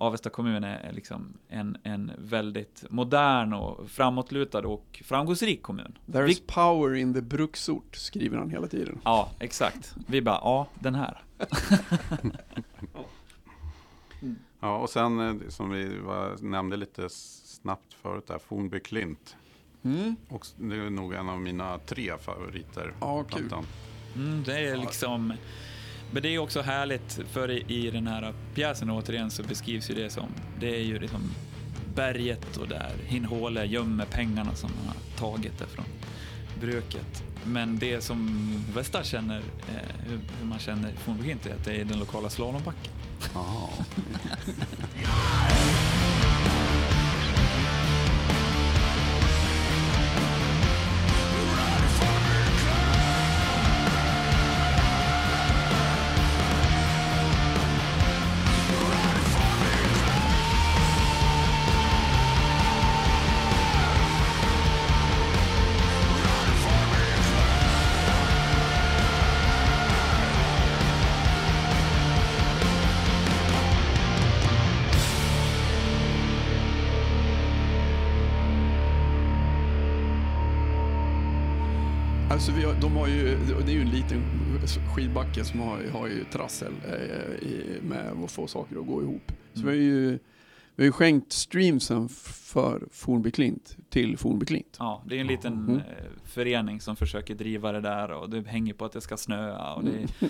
Avesta kommun är liksom en, en väldigt modern och framåtlutad och framgångsrik kommun. There's Vi- power in the bruksort, skriver han hela tiden. Ja, exakt. Vi bara, ja, den här. Ja, och sen eh, som vi var, nämnde lite snabbt förut där, Fornby Klint. Mm. Och det är nog en av mina tre favoriter. Ja, kul. Mm, det är liksom... Men det är också härligt, för i, i den här pjäsen återigen så beskrivs ju det som, det är ju liksom berget och där Hinhåle gömmer pengarna som man har tagit ifrån bruket. Men det som Västa känner, eh, hur, man känner fornbekint är att det är den lokala slalombacken. skidbacke som har, har ju trassel eh, i, med att få saker att gå ihop. Så Mm. vi har ju vi har ju skänkt streamsen för Fornby Klint till Fornby Klint. Ja, det är en liten Mm. eh, förening som försöker driva det där och det hänger på att det ska snöa och det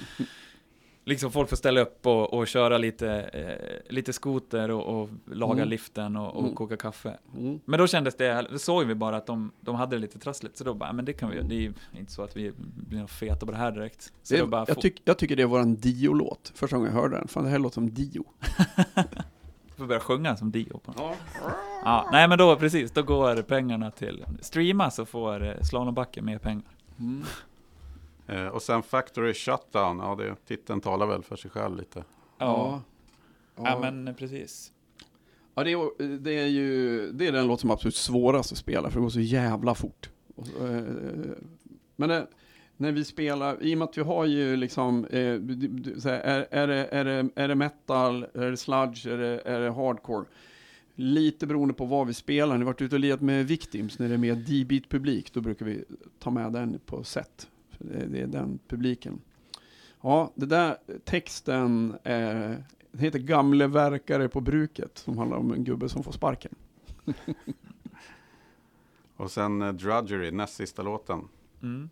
liksom folk får ställa upp och, och köra lite, eh, lite skoter och, och laga Mm. liften och, och Mm. koka kaffe. Mm. Men då kändes det, då såg vi bara att de, de hade det lite trassligt, så då bara, men det kan vi det är ju inte så att vi blir feta på det här direkt. Så Det, bara, jag, tyck, jag tycker det var en Dio-låt, första gången jag hörde den. Fan det här låter som Dio. får börja sjunga som Dio på Ja, nej men då precis, då går pengarna till streama så får eh, slalombacken mer pengar. Eh, och sen Factory Shutdown, ja det, titeln talar väl för sig själv lite. Ja, Ja. ja men precis. Ja, det är, det är ju det är den låt som är absolut svårast att spela för det går så jävla fort. Och så, eh, Men det, när vi spelar, i och med att vi har ju liksom, eh, är, är, det, är, det, är det metal, är det sludge, är det, är det hardcore? Lite beroende på vad vi spelar. När vi varit ute och lirat med Victims, när det är mer D-beat publik, då brukar vi ta med den på set. Det, är den publiken. Ja, det där texten är, det heter Gamle verkare på bruket, som handlar om en gubbe som får sparken. Och sen eh, Drudgery, näst sista låten. Mm.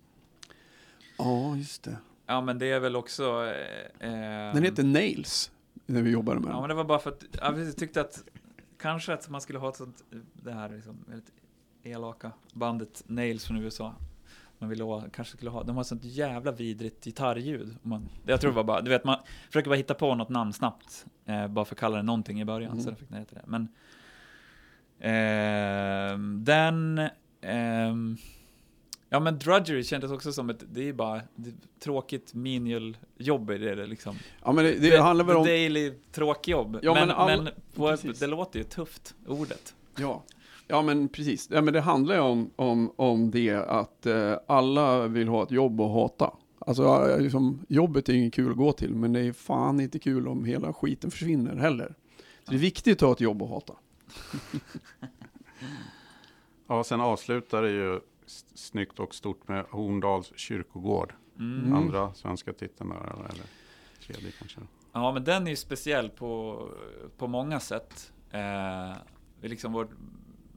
Ja, just det. Ja men det är väl också... Eh, eh, Den heter Nails, när vi jobbade med Ja den. men det var bara för att, ja, vi tyckte att kanske att man skulle ha ett sånt, det här liksom, väldigt elaka bandet Nails från USA. Man ville ha, kanske skulle ha, de har sånt jävla vidrigt gitarrljud. Man, jag tror det var bara, du vet man försöker bara hitta på något namn snabbt. Eh, bara för att kalla det någonting i början, Mm. så det fick den heta det. Men ehm, den, ehm, ja men Drudgery kändes också som ett, det är bara det, tråkigt menial jobb är det liksom. Ja, men det, det handlar väl om... daily tråkjobb. Ja, men men all- men på, det låter ju tufft, ordet. Ja. Ja, men precis. Ja, men det handlar ju om, om, om det att eh, alla vill ha ett jobb att hata. Alltså, liksom, jobbet är inget kul att gå till, men det är fan inte kul om hela skiten försvinner heller. Så det är viktigt att ha ett jobb att hata. Ja, sen avslutar det ju snyggt och stort med Horndals kyrkogård. Mm. Andra svenska titeln där, eller tredje kanske. Ja, men den är ju speciell på, på många sätt. Eh, det är liksom vår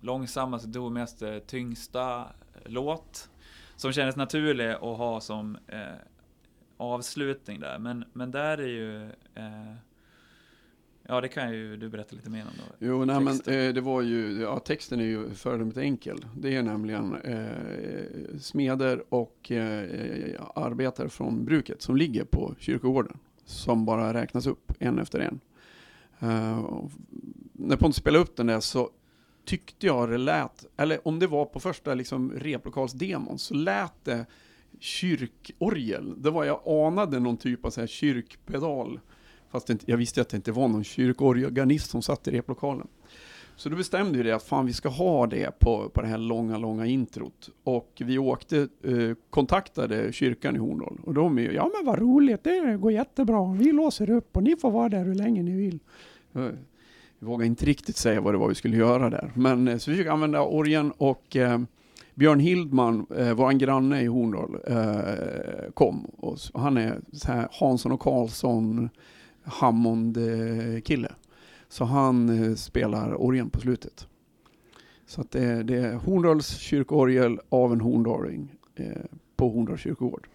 långsammaste, domigaste, tyngsta låt. Som kändes naturlig att ha som eh, avslutning där. Men, men där är ju... Eh, ja, det kan ju du berätta lite mer om då. Jo, nej, men eh, det var ju, ja, texten är ju föredömligt enkel. Det är nämligen eh, smeder och eh, arbetare från bruket som ligger på kyrkogården. Som bara räknas upp en efter en. Eh, och när Pontus spelade upp den där så tyckte jag det lät, eller om det var på första liksom, replokalsdemon, så lät det kyrkorgel. Det var, jag anade någon typ av så här kyrkpedal. Fast det inte, jag visste att det inte var någon kyrkorganist som satt i replokalen. Så då bestämde vi det att fan vi ska ha det på, på det här långa, långa introt. Och vi åkte, eh, kontaktade kyrkan i Horndal. Och de är ju, ja men vad roligt, det går jättebra. Vi låser upp och ni får vara där hur länge ni vill. Vi vågade inte riktigt säga vad det var vi skulle göra där. Men eh, så vi fick använda orgen och eh, Björn Hildman, eh, vår granne i Horndal, eh, kom. Och s- han är så här Hansson och Karlsson Hammond-kille. Så han eh, spelar orgeln på slutet. Så att det, det är Horndals kyrkoorgel av en horndaling eh, på Horndals kyrkogård.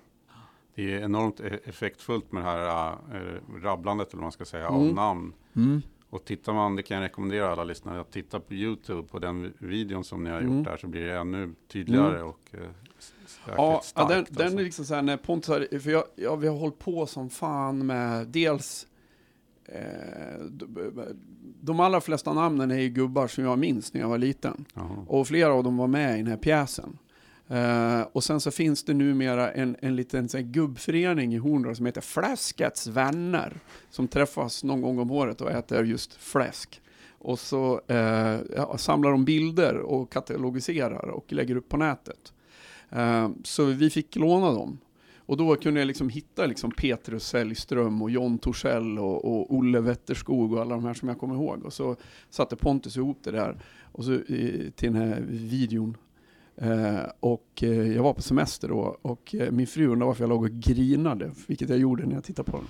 Det är enormt e- effektfullt med det här äh, rabblandet, eller vad man ska säga, av Mm. Och tittar man, det kan jag rekommendera alla lyssnare, att titta på YouTube på den vi- videon som ni har Mm. gjort där, så blir det ännu tydligare Mm. och säkert Ja, starkt. den, den alltså. är liksom så här när Pontus har, för jag, ja, vi har hållit på som fan med dels eh, de, de allra flesta namnen är ju gubbar som jag minns när jag var liten. Jaha. Och flera av dem var med i den här pjäsen. Eh, och sen så finns det numera en, en liten så här, gubbförening i Horndal som heter Fläskets vänner. Som träffas någon gång om året och äter just fläsk. Och så eh, ja, samlar de bilder och katalogiserar och lägger upp på nätet. Eh, så vi fick låna dem. Och då kunde jag liksom hitta liksom Petrus Sällström och John Torssell och, och Olle Wetterskog och alla de här som jag kommer ihåg. Och så satte Pontus ihop det där och så, eh, till den här videon. Eh, och eh, jag var på semester då och eh, min fru undrade varför jag låg och grinade, vilket jag gjorde när jag tittade på den.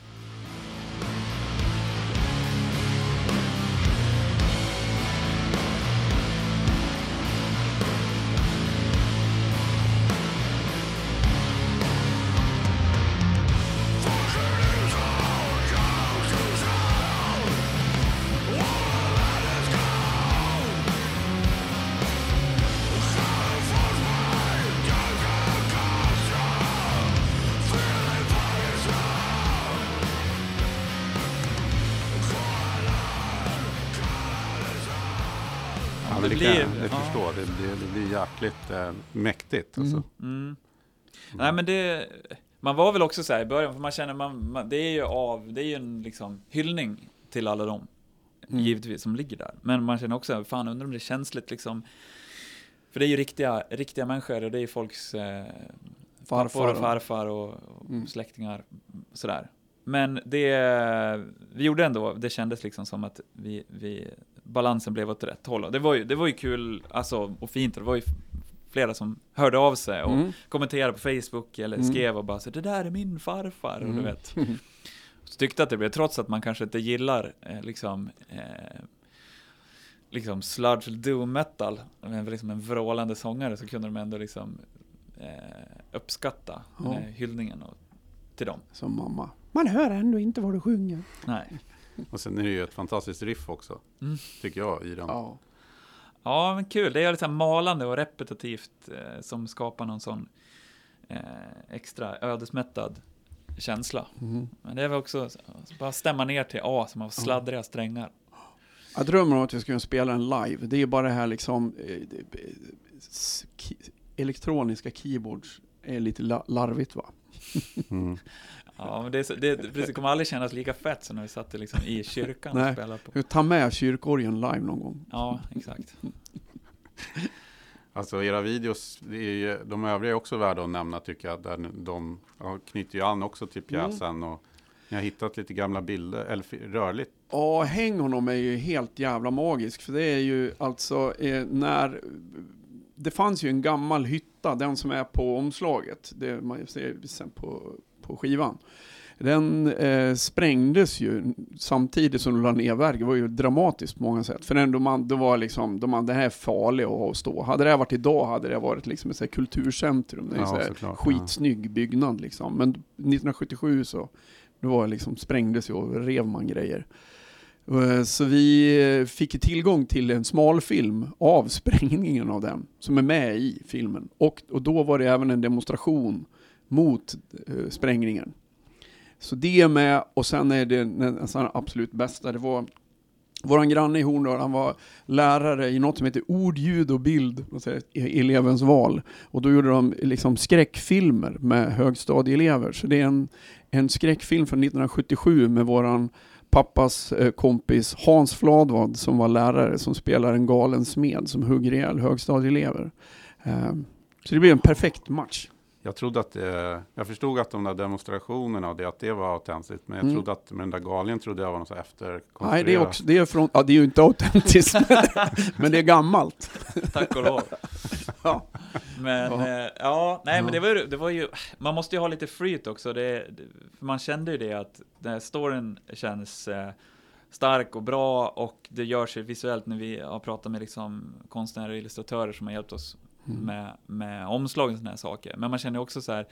Mäktigt. Alltså. Mm. Nej men det, man var väl också så här i början, för man känner, man, man, det är ju av, det är ju en liksom hyllning till alla dem, Mm. givetvis, som ligger där. Men man känner också, fan undrar om det är känsligt liksom, för det är ju riktiga, riktiga människor och det är ju folks eh, Farfar och och- farfar och, och Mm. släktingar, sådär. Men det, vi gjorde ändå, det kändes liksom som att vi, vi, balansen blev åt rätt håll. Och det var ju, det var ju kul, alltså, och fint, och det var ju flera som hörde av sig och Mm. kommenterade på Facebook eller Mm. skrev och bara så det där är min farfar, och du Mm. vet. Så tyckte att det blev, trots att man kanske inte gillar eh, liksom eh, liksom sludge doom metal, med liksom en vrålande sångare, så kunde de ändå liksom eh, uppskatta Ja. här hyllningen och, till dem. Som mamma. Man hör ändå inte vad du sjunger. Nej. Och sen är det ju ett fantastiskt riff också, Mm. tycker jag, i den. Ja. Ja, men kul. Det är liksom malande och repetitivt eh, som skapar någon sån eh, extra ödesmättad känsla. Mm. Men det är väl också så- bara stämma ner till A som har sladdriga strängar. Jag drömmer om att jag ska spela den live. Det är bara det här liksom eh, eh, elektroniska keyboards är lite la- larvigt va? Mm. Ja, men det, är så, det, det kommer aldrig kännas lika fett som när vi satt liksom i kyrkan och Nej. spelade på. Ta med kyrkorgeln live någon gång. Ja, exakt. Alltså era videos, ju, de övriga är också värda att nämna tycker jag. Där de ja, knyter ju an också till pjäsen. Och ni har hittat lite gamla bilder, eller rörligt. Ja, Häng honom är ju helt jävla magisk. För det är ju alltså eh, när... Det fanns ju en gammal hytta, den som är på omslaget. Det man ser sen på, på skivan. Den eh, sprängdes ju samtidigt som de la ner verk. Det var ju dramatiskt på många sätt. För ändå man, det var liksom, de man, det här är farligt att ha och stå. Hade det här varit idag hade det varit liksom ett kulturcentrum. Det är Ja, såklart, ja. skitsnygg byggnad liksom. Men 1977 så, det var liksom, sprängdes ju och rev man grejer. Eh, så vi eh, fick tillgång till en smalfilm av sprängningen av den, som är med i filmen. Och, och då var det även en demonstration mot eh, sprängningen. Så det är med, och sen är det nästan absolut bästa, det var Våran granne i Horndal, han var lärare i något som heter ord, ljud och bild, säger e-, elevens val. Och då gjorde de liksom skräckfilmer med högstadieelever. Så det är en, en skräckfilm från 1977 med våran pappas eh, kompis Hans Fladvad som var lärare som spelar en galen smed som hugger ihjäl högstadieelever. Ehm, så det blir en perfekt match. Jag trodde att, eh, jag förstod att de där demonstrationerna och det, att det var autentiskt. Men jag Mm. trodde att med den där galgen trodde jag var något här Nej, det är efterkonstruerat. också, det är från, ja det är ju inte autentiskt, men det är gammalt. Tack och lov. Ja. Men Ja. ja, ja nej men Ja. det var, ju- det var ju, man måste ju ha lite flyt också. Det, det, man kände ju det att den här storyn känns eh, stark och bra och det gör sig visuellt när vi har pratat med liksom konstnärer och illustratörer som har hjälpt oss Mm. med, med omslag och sådana här saker. Men man känner också så här,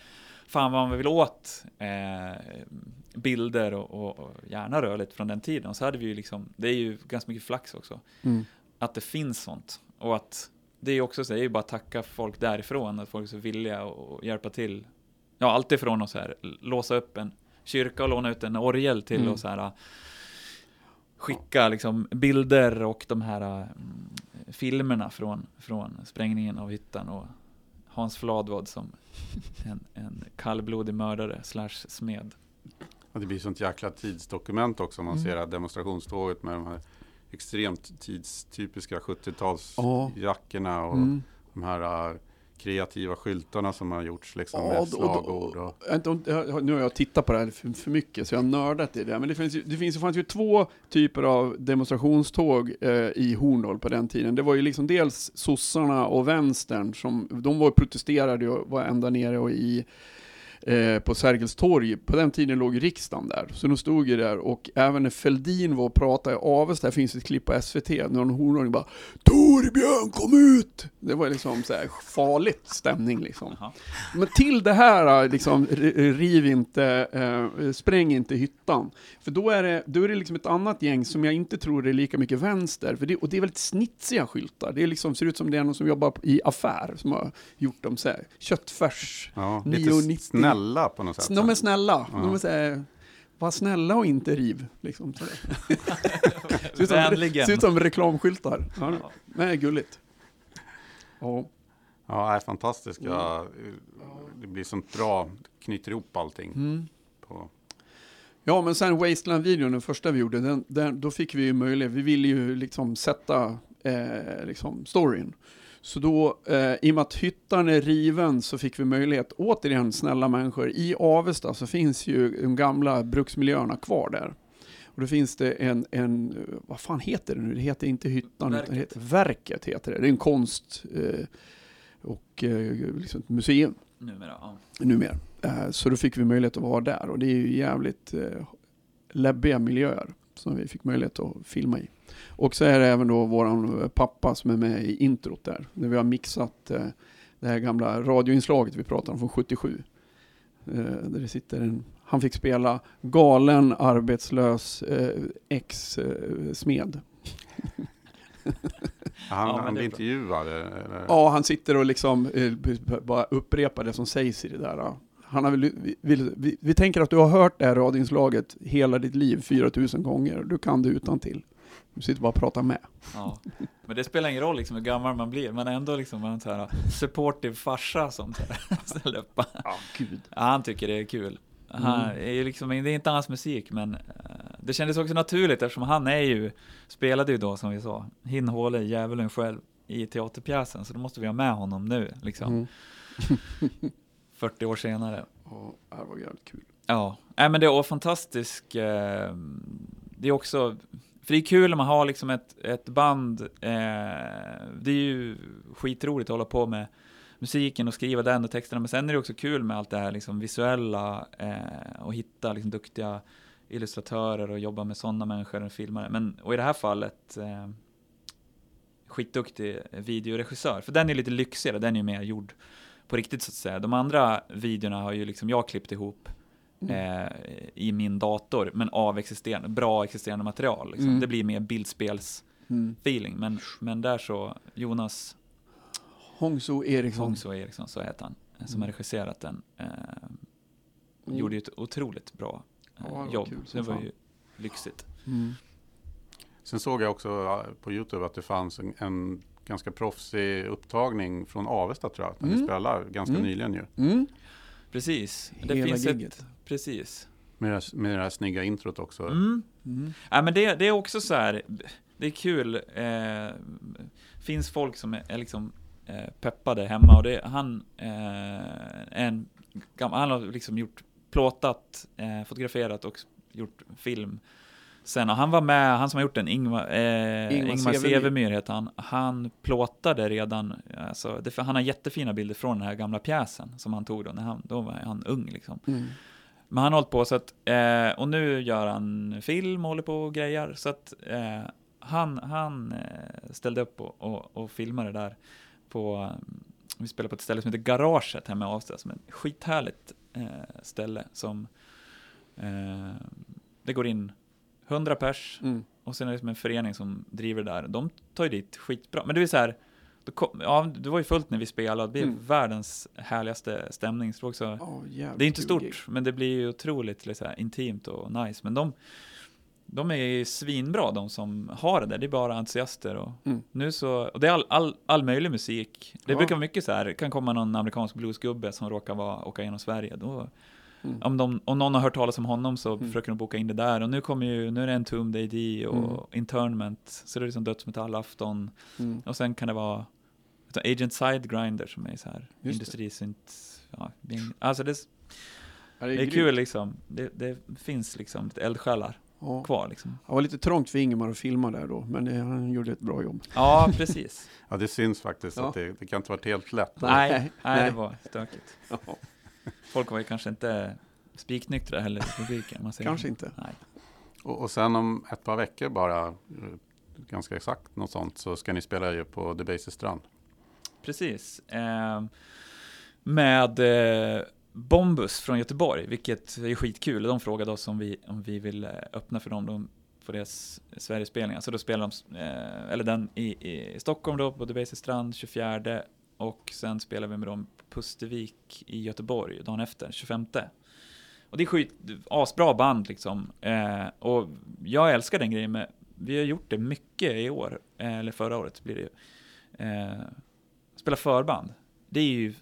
fan vad man vill åt eh, bilder och, och, och gärna rörligt från den tiden. Och så hade vi ju liksom, det är ju ganska mycket flax också Mm. att det finns sånt. Och att det är också så, det är ju bara att tacka folk därifrån, att folk är så villiga och hjälpa till. Ja, allt ifrån att så här, låsa upp en kyrka och låna ut en orgel till Mm. och så här skicka liksom bilder och de här mm, filmerna från, från sprängningen av hyttan och Hans Fladvad som en, en kallblodig mördare slash smed. Och det blir sånt jäkla tidsdokument också. Man Mm. ser det här demonstrationståget med de här extremt tidstypiska 70-talsjackorna Ja. och Mm. de här uh, kreativa skyltarna som har gjorts liksom Ja, med och- och- slagord. Och, jag- Nu har jag tittat på det här för, för mycket, så jag har nördat i det. Men det finns det finns, det fanns ju två typer av demonstrationståg eh, i Horndal på den tiden. Det var ju liksom dels sossarna och vänstern, som, de var och protesterade och var ända nere och i eh, på Sergels torg. På den tiden låg riksdagen där, så de stod ju där och även när Fälldin var och pratade i Avesta, det finns ett klipp på SVT, när någon hornåring bara Torbjörn kom ut! Det var liksom så här farligt stämning liksom. Men till det här, liksom, riv inte, eh, spräng inte hyttan. För då är, det, då är det liksom ett annat gäng som jag inte tror är lika mycket vänster. För det, och det är väldigt snitsiga skyltar. Det är liksom, ser ut som det är någon som jobbar i affär som har gjort dem så här. Köttfärs. ja, 9,90. Snälla på något sätt. De är snälla. Ja. De är så här, var snälla och inte riv. Liksom, så där. ser, ut som, Vänligen. ser ut som reklamskyltar. Ja, det är gulligt. Ja. Ja, är fantastiska. Det blir sånt bra, knyter ihop allting. Mm. På, Ja, men sen Wasteland-videon, den första vi gjorde, den, den, då fick vi ju möjlighet, vi ville ju liksom sätta eh, liksom storyn. Så då, eh, i och med att hyttan är riven så fick vi möjlighet, återigen snälla människor, i Avesta så finns ju de gamla bruksmiljöerna kvar där. Och då finns det en, en, vad fan heter det nu? Det heter inte hyttan, utan det Verket. heter Verket heter det. Det är en konst eh, och eh, liksom ett museum Numera, ja. numera. Eh, Så då fick vi möjlighet att vara där och det är ju jävligt eh, läbbiga miljöer som vi fick möjlighet att filma i. Och så är det även då våran pappa som är med i introt där, när vi har mixat eh, det här gamla radioinslaget vi pratade om från 77. Eh, Där det sitter en, han fick spela galen, arbetslös eh, ex-smed. han Ja, han blir intervjuad. Eller? Ja, han sitter och liksom eh, bara upprepar det som sägs i det där. Han har väl, vi, vi, vi, vi tänker att du har hört det här radioinslaget hela ditt liv 4000 gånger. Du kan det utan till. Du sitter bara och pratar med. Ja. Men det spelar ingen roll liksom hur gammal man blir, man är ändå liksom en så här supportive farsa som ställer upp. Ja, gud. Ja, han tycker det är kul. Han Mm. är liksom, det är inte hans musik, men eh, det kändes också naturligt eftersom han är ju, spelade ju då som vi sa, Hin Håle, djävulen själv i teaterpjäsen, så då måste vi ha med honom nu, liksom, Mm. 40 år senare. Ja, det var jävligt kul. Ja, nej men det är fantastiskt. Eh, det är också, för det är kul när man har liksom ett, ett band, eh, det är ju skitroligt att hålla på med musiken och skriva den och texterna, men sen är det också kul med allt det här liksom visuella eh, och hitta liksom duktiga illustratörer och jobba med sådana människor och filmare. Men, och i det här fallet eh, skitduktig videoregissör, för den är lite lyxigare, den är ju mer gjord på riktigt så att säga. De andra videorna har ju liksom jag klippt ihop Mm. eh, i min dator, men av existerande, bra existerande material. Liksom. Mm. Det blir mer bildspels-feeling, Mm. men, men där så, Jonas Hongso Eriksson. Hångså Eriksson, så heter han, eh, som Mm. har regisserat den, eh, Mm. gjorde ju ett otroligt bra eh, Ja, det jobb. kul det var fan. ju lyxigt. Mm. Sen såg jag också ja, på Youtube att det fanns en, en ganska proffsig upptagning från Avesta tror jag. När Mm. vi spelade ganska Mm. nyligen ju. Mm. Precis, det Hela finns gigget. ett, precis. Med det, här, med det här snygga introt också. Mm. Mm. Ja, men det, det är också så här, det är kul. Eh, finns folk som är, är liksom eh, peppade hemma och det, han, eh, är en, han har liksom gjort, plåtat, eh, fotograferat och gjort film. Sen, och han var med, han som har gjort den, Ingmar, eh, Ingmar. Severmyr heter han, han plåtade redan, alltså, det, han har jättefina bilder från den här gamla pjäsen som han tog då, när han, då var han ung liksom. Mm. Men han har hållit på så att, eh, och nu gör han film och håller på och grejer. Så att eh, han, han eh, ställde upp och, och, och filmade där på, vi spelar på ett ställe som heter Garaget hemma i Avesta, som är ett skithärligt eh, ställe som, eh, det går in 100 pers Mm. och sen är det som en förening som driver det där. De tar ju dit skitbra. Men det är så här, kom, ja, det var ju fullt när vi spelade, det blev Mm. världens härligaste stämning. Så också, jävligt det är inte stort, gig. men det blir ju otroligt liksom, intimt och nice. Men de, de är ju svinbra, de som har det där. Det är bara entusiaster. Och, Mm. nu så, och det är all, all, all möjlig musik. Det Ja. brukar vara mycket så här, kan komma någon amerikansk bluesgubbe som råkar vara, åka genom Sverige. Då, Mm. om, de, om någon har hört talas om honom så Mm. försöker de boka in det där. Och nu kommer ju, nu är det Entombed AD och Mm. Internment. Så det är liksom dödsmetallafton. Mm. Och sen kan det vara Agent Sidegrinder som är så här det. industrisynt. Ja, det är- alltså det, Ja, det är grymt. kul liksom. Det, det finns liksom lite eldsjälar Ja. kvar liksom. Det var lite trångt för Ingemar att filma där då, men det, han gjorde ett bra jobb. Ja, precis. Ja, det syns faktiskt Ja. att det, det kan inte varit helt lätt. nej, nej, nej. det var stökigt. Folk var ju kanske inte spiknyktra heller i publiken. Man säger Kanske inte. Nej. Och, och sen om ett par veckor bara, eh, ganska exakt något sånt, så ska ni spela ju på Debaser strand. Precis. Eh, med eh, Bombus från Göteborg, vilket är skitkul. De frågade oss om vi, om vi vill eh, öppna för dem de, på deras Sverigespelningar. Så då spelar de, eh, eller den i, i Stockholm då, på Debaser strand 24 och sen spelar vi med dem Pustervik i Göteborg dagen efter, 25. Och det är skit, asbra band liksom. Eh, och jag älskar den grejen med, vi har gjort det mycket i år, eh, eller förra året blir det ju. Eh, spela förband. Det är ju,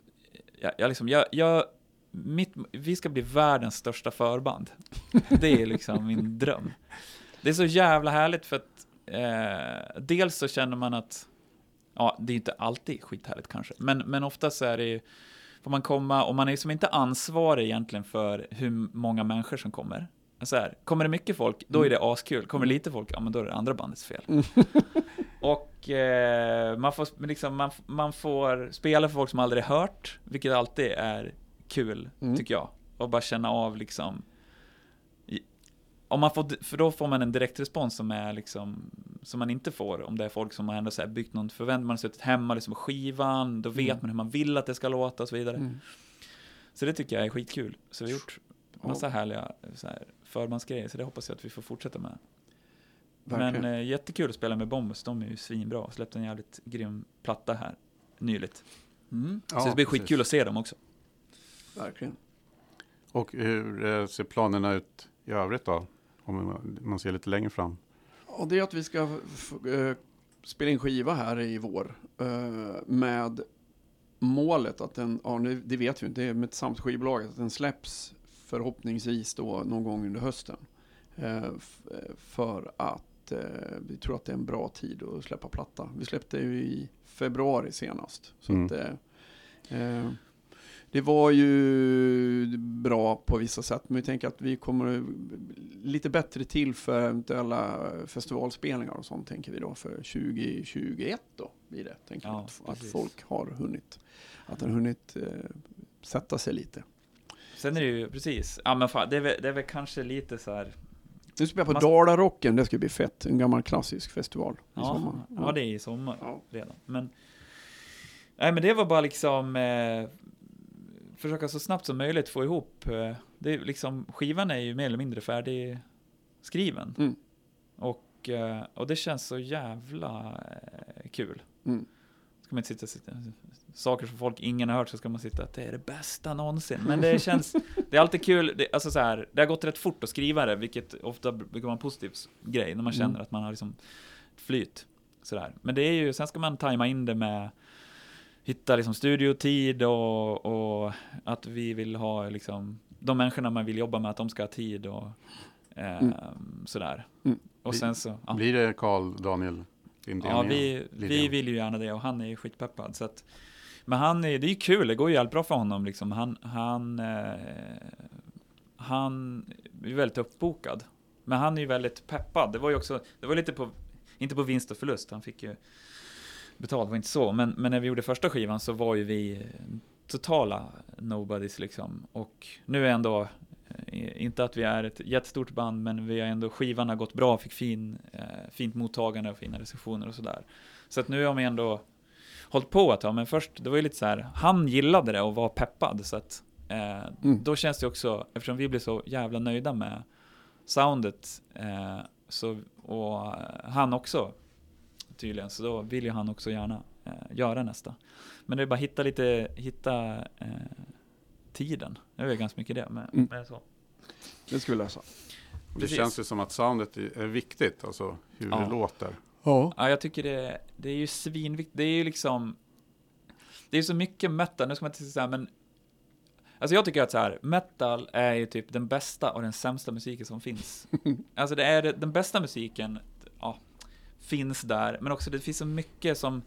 jag, jag liksom, jag, jag, mitt, vi ska bli världens största förband. Det är liksom min dröm. Det är så jävla härligt för att eh, dels så känner man att, ja, det är inte alltid skithärligt kanske, men, men oftast är det ju, får man komma, och man är liksom inte ansvarig egentligen för hur många människor som kommer. Så här, kommer det mycket folk, då är det askul. Kommer det lite folk, ja men då är det andra bandets fel. Och eh, man, får, liksom, man, man får spela för folk som aldrig hört, vilket alltid är kul, Mm. tycker jag. Och bara känna av liksom, om man får, för då får man en direktrespons som är liksom, som man inte får om det är folk som har ändå så här byggt någon förväntning, man har suttit hemma liksom skivan, då vet Mm. man hur man vill att det ska låta och så vidare. Mm. Så det tycker jag är skitkul. Så vi har gjort massa Ja. härliga så här, förbandsgrejer, så det hoppas jag att vi får fortsätta med. Verkligen. Men eh, jättekul att spela med Bombus, de är ju svinbra släppte en jävligt grym platta här nyligt. Mm. så det blir skitkul att se dem också. Verkligen. Och hur eh, ser planerna ut i övrigt då? Om man- ser lite längre fram. Och det är att vi ska eh, spela in skiva här i vår eh, med målet att den, ja nu, det vet vi inte, det är med samt skivbolag, att den släpps förhoppningsvis då någon gång under hösten. Eh, för att vi tror att det är en bra tid att släppa platta. Vi släppte ju i februari senast. Så Mm. att, eh, det var ju bra på vissa sätt, men vi tänker att vi kommer lite bättre till för eventuella festivalspelningar och sånt tänker vi då för 2021 då blir det. Tänker Ja, vi att, att folk har hunnit, att har hunnit eh, sätta sig lite. Sen är det ju precis, ja men fan, det är väl, det är väl kanske lite så här. Nu spelar jag på Man- Dalarocken, det ska bli fett. En gammal klassisk festival i Ja, sommar. ja, det är i sommar Ja. redan. Men, nej men det var bara liksom eh, försöka så snabbt som möjligt få ihop, eh, det är liksom, skivan är ju mer eller mindre färdig skriven. Mm. Och, eh, och det känns så jävla eh, kul. Mm. Ska man inte sitta, sitta saker som folk ingen har hört så ska man sitta att det är det bästa någonsin. Men det känns, det är alltid kul, det, alltså så här, det har gått rätt fort att skriva det, vilket ofta brukar vara en positiv grej, när man känner Mm. att man har liksom flyt. Sådär. Men det är ju, sen ska man tajma in det med hitta liksom studiotid och, och att vi vill ha liksom de människorna man vill jobba med, att de ska ha tid och eh, Mm. sådär. Mm. Och sen så, ja. Blir det Carl Daniel Lindén Ja, vi, vi vill ju gärna det och han är ju skitpeppad. Så att, men han är, det är ju kul, det går ju jävligt bra för honom liksom. Han, han, eh, han är väldigt uppbokad. Men han är ju väldigt peppad. Det var ju också, det var lite på, inte på vinst och förlust, han fick ju betalt, var inte så. Men, men när vi gjorde första skivan så var ju vi totala nobodies liksom. Och nu är ändå, eh, inte att vi är ett jättestort band, men vi har ändå, skivan har gått bra, fick fin, eh, fint mottagande och fina recensioner och sådär. Så att nu har vi ändå hållit på ett tag, men först, det var ju lite så här, han gillade det och var peppad, så att eh, Mm. då känns det också, eftersom vi blev så jävla nöjda med soundet, eh, så, och han också tydligen, så då vill ju han också gärna eh, göra nästa. Men det är bara hitta lite, hitta eh, tiden. Det är ganska mycket det, men, Mm. men så. Det ska vi lösa. Det Precis. känns ju som att soundet är viktigt, alltså hur Ja. det låter. Ja. Ja, jag tycker det, det är ju svinviktigt. Det är ju liksom, det är så mycket metal, nu ska man inte säga men Alltså jag tycker att så här, metal är ju typ den bästa och den sämsta musiken som finns. Alltså det är den bästa musiken, finns där, men också det finns så mycket som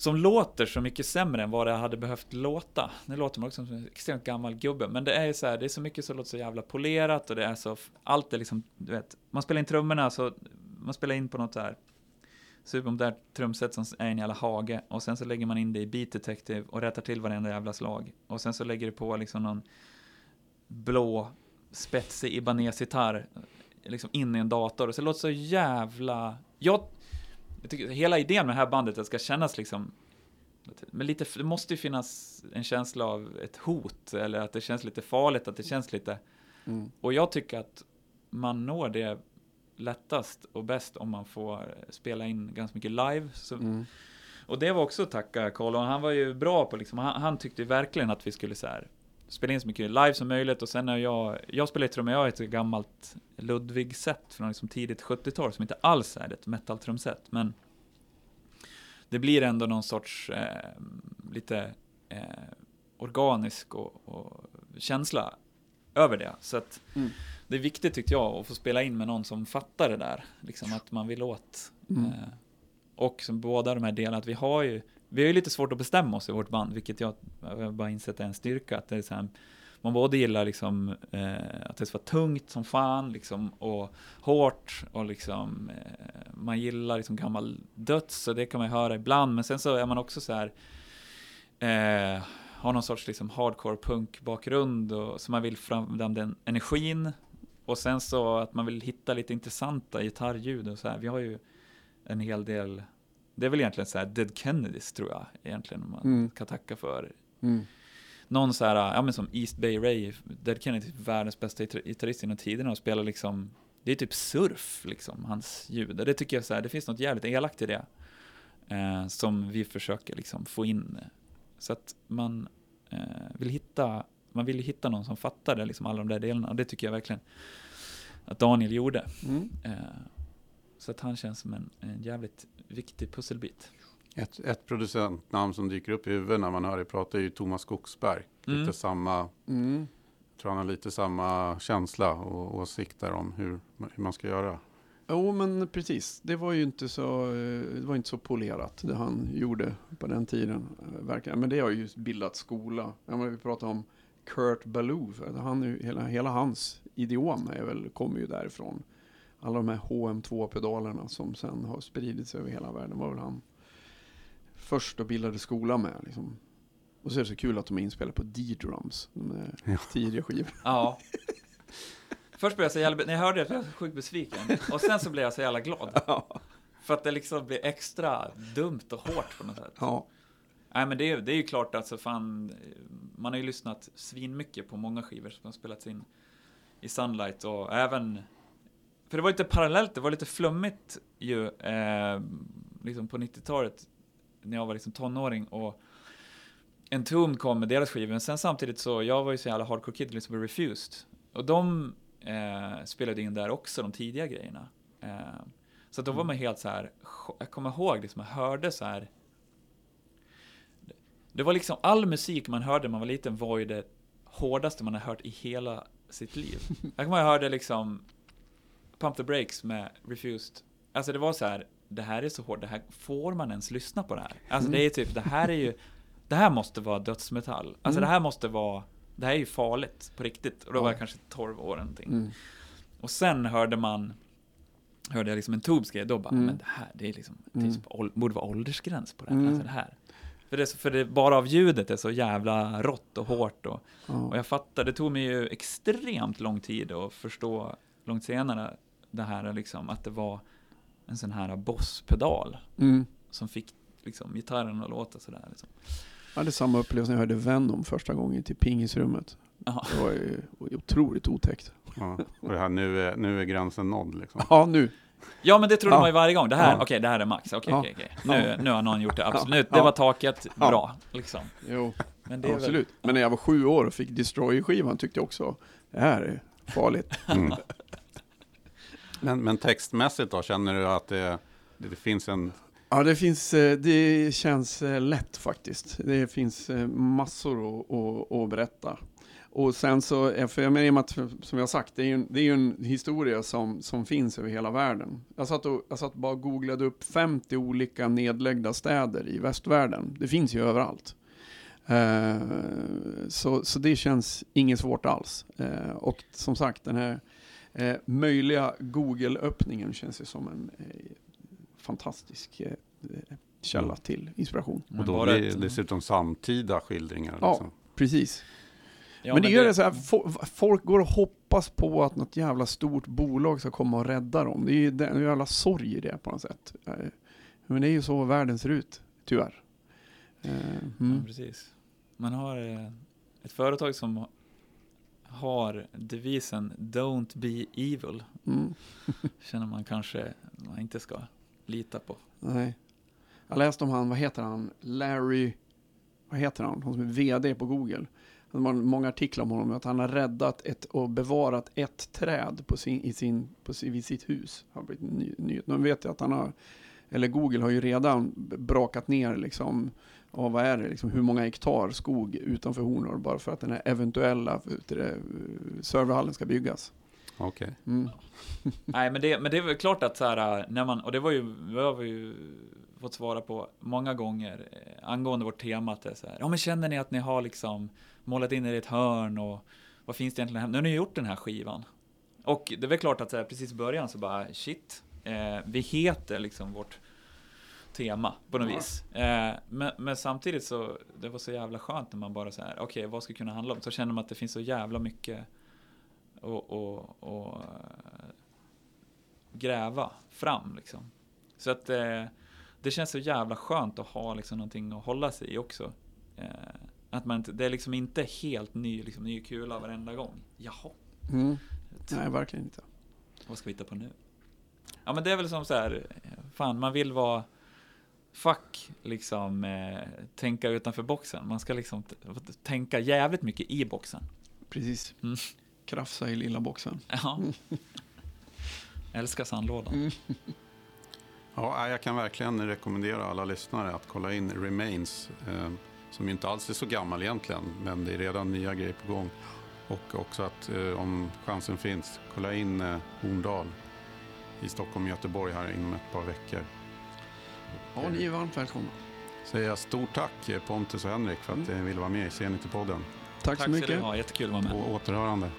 som låter så mycket sämre än vad det hade behövt låta. Nu låter man också som en extremt gammal gubbe, men det är ju så här, det är så mycket som låter så jävla polerat och det är så, allt är liksom, du vet, man spelar in trummorna så, man spelar in på något så här supermodernt trumset som är en jävla hage och sen så lägger man in det i Beat Detective och rättar till varenda jävla slag och sen så lägger du på liksom någon blå spetsig Ibanez-gitarr liksom in i en dator och så låter det så jävla... Jag, jag tycker hela idén med det här bandet att det ska kännas liksom men lite, det måste ju finnas en känsla av ett hot eller att det känns lite farligt, att det känns lite... Mm. Och jag tycker att man når det lättast och bäst om man får spela in ganska mycket live. Så, Mm. och det var också att tacka Carl, och han var ju bra på liksom, han, han tyckte verkligen att vi skulle så här, spela in så mycket live som möjligt och sen när jag, jag spelar i trummor, jag har ett gammalt Ludwig-set från liksom tidigt 70-tal som inte alls är ett metal-trumset, men det blir ändå någon sorts eh, lite eh, organisk och, och känsla över det. Så att Mm. det är viktigt tyckte jag att få spela in med någon som fattar det där, liksom att man vill åt. Mm. Eh, och som båda de här delarna, att vi har ju, vi har ju lite svårt att bestämma oss i vårt band, vilket jag, jag har bara insett är en styrka, att det är så här, man både gillar liksom eh, att det ska vara tungt som fan, liksom, och hårt, och liksom, eh, man gillar liksom gammal döds, och det kan man ju höra ibland, men sen så är man också så här, eh, har någon sorts liksom hardcore punk bakgrund, och, så man vill fram den energin, och sen så att man vill hitta lite intressanta gitarrljud och så här. Vi har ju en hel del, det är väl egentligen så här Dead Kennedys tror jag egentligen man Mm. kan tacka för. Mm. Någon så här, ja men som East Bay Ray, Dead Kennedy, världens bästa gitar- gitarrist genom tiderna och spelar liksom, det är typ surf liksom, hans ljud. Det tycker jag så här, det finns något jävligt elakt i det. Eh, som vi försöker liksom få in. Så att man eh, vill hitta, man vill hitta någon som fattar det, liksom alla de där delarna. Och det tycker jag verkligen att Daniel gjorde. Mm. Eh, så att han känns som en, en jävligt viktig pusselbit. Ett, ett producentnamn som dyker upp i huvudet när man hör dig prata är ju Thomas Skogsberg. Mm. Lite samma, Mm. jag tror han har lite samma känsla och åsikter om hur, hur man ska göra. Jo, men precis. Det var ju inte så, eh, det var inte så polerat det han gjorde på den tiden. eh, Verkligen. Men det har ju bildat skola. Vi pratar om Kurt Ballou. för Han, är ju- hela, hela hans idiom är väl, kommer ju därifrån. Alla de här HM2-pedalerna som sen har spridits över hela världen var väl han först och bildade skola med. Liksom. Och så är det så kul att de är inspelade på D-drums, de Ja. tidiga skivorna. Ja. Först blev jag så jävla, när jag hörde det blev jag så sjukt besviken. Och sen så blev jag så jävla glad. För att det liksom blir extra dumt och hårt på något sätt. Ja. Nej men det är, det är ju klart alltså fan, man har ju lyssnat svinmycket på många skivor som har spelats in i Sunlight och även, för det var lite parallellt, det var lite flummigt ju, eh, liksom på 90-talet, när jag var liksom tonåring och Entombed kom med deras skivor, men sen samtidigt så, jag var ju så jävla hardcore kid, liksom på Refused. Och de eh, spelade in där också, de tidiga grejerna. Eh, så då var man helt så här, jag kommer ihåg liksom, jag hörde så här det var liksom all musik man hörde när man var liten var ju det hårdaste man har hört i hela sitt liv. Jag kommer ihåg jag hörde liksom Pump the Brakes med Refused. Alltså det var så här, det här är så hårt, det här, får man ens lyssna på det här? Alltså det är typ, det här är ju, det här måste vara dödsmetall. Alltså Mm. det här måste vara, det här är ju farligt på riktigt. Och då var Ja. jag kanske 12 år eller någonting. Mm. Och sen hörde man, hörde jag liksom en Tobes grej, då bara, Mm. men det här, det är liksom, det är Mm. typ, borde vara åldersgräns på det här. Mm. Alltså det här. För det, för det, bara av ljudet är så jävla rått och hårt. Och, och jag fattar, det tog mig ju extremt lång tid att förstå, långt senare, det här liksom, att det var en sån här bosspedal Mm. som fick liksom, gitarren att låta sådär. Liksom. Jag hade samma upplevelse när jag hörde Venom första gången till pingisrummet. Jaha. Det var ju otroligt otäckt. Ja. Och det här, nu, är, nu är gränsen nådd liksom. Ja, nu. Ja men det trodde Ja. man ju varje gång. Det här, Ja. okej det här är max. Okej, Ja. okej, okej. Nu, nu har någon gjort det absolut. Ja. Det var taket, Ja. bra. Liksom. Jo, Men det är väl- absolut. Men när jag var sju år och fick Destroyer-skivan tyckte jag också, det här är farligt. Mm. Men, men textmässigt då, känner du att det, det, det finns en... Ja, det finns, eh, det känns eh, lätt faktiskt. Det finns eh, massor att, att, att berätta. Och sen så, för jag menar att, som jag har sagt, det är ju en, det är ju en historia som, som finns över hela världen. Jag satt, och, jag satt bara och googlade upp 50 olika nedlagda städer i västvärlden. Det finns ju överallt. Eh, så, så det känns inget svårt alls. Eh, och som sagt, den här eh, möjliga Google-öppningen känns ju som en eh, fantastisk eh, källa Mm. till inspiration. Och då blir ett- det dessutom samtida skildringar. Ja. Liksom. Precis. Ja, men det gör det så här, fo- folk går och hoppas på att något jävla stort bolag ska komma och rädda dem. Det är ju är en jävla sorg i det på något sätt. Eh, Men det är ju så världen ser ut, tyvärr. Eh, Ja, Mm. precis. Man har eh, ett företag som har devisen Don't be evil. Mm. Känner man kanske man inte ska lita på. Nej. Jag läste om han, vad heter han, Larry, vad heter han, han som är VD på Google. Det var många artiklar om honom, att han har räddat ett, och bevarat ett träd på sin, i sin, på sin, vid sitt hus. Har blivit ny, ny, de vet ju att han har, eller Google har ju redan brakat ner liksom, ja, vad är det, liksom, hur många hektar skog utanför Hornor bara för att den här eventuella det, serverhallen ska byggas. Okej. Mm. Nej, men det, men det är väl klart att så här, när man, och det var ju, det har vi ju fått svara på många gånger eh, angående vårt tema, att det är så här, ja men känner ni att ni har liksom målat in er i ett hörn och vad finns det egentligen? Nu har ni gjort den här skivan. Och det är väl klart att så här, precis i början så bara, shit, eh, vi heter liksom vårt tema på något Ja. vis. Eh, men, men samtidigt så, det var så jävla skönt när man bara så här, okej, vad ska det kunna handla om? Så känner man att det finns så jävla mycket och, och, och eh, gräva fram liksom. Så att eh, det känns så jävla skönt att ha liksom någonting att hålla sig i också. Eh, att man inte, det är liksom inte helt ny, liksom, ny kula varenda gång. Jaha, Mm. Nej, verkligen inte. vad ska vi hitta på nu? Ja men det är väl som så här, eh, fan man vill vara fuck, liksom eh, tänka utanför boxen. Man ska liksom tänka jävligt mycket i boxen. Precis. Mm. Krafsa i lilla boxen. Ja. Älskar sandlådan. Mm. Ja, jag kan verkligen rekommendera alla lyssnare att kolla in Remains. Eh, som inte alls är så gammal egentligen, men det är redan nya grejer på gång. Och också att eh, om chansen finns, kolla in eh, Horndal i Stockholm och Göteborg här inom ett par veckor. Ja, ni är varmt välkomna. Säger jag stort tack eh, Pontus och Henrik för att Mm. ni ville vara med i Zenit-podden. Tack, Tack så mycket. ha, jättekul att vara med. På återhörande.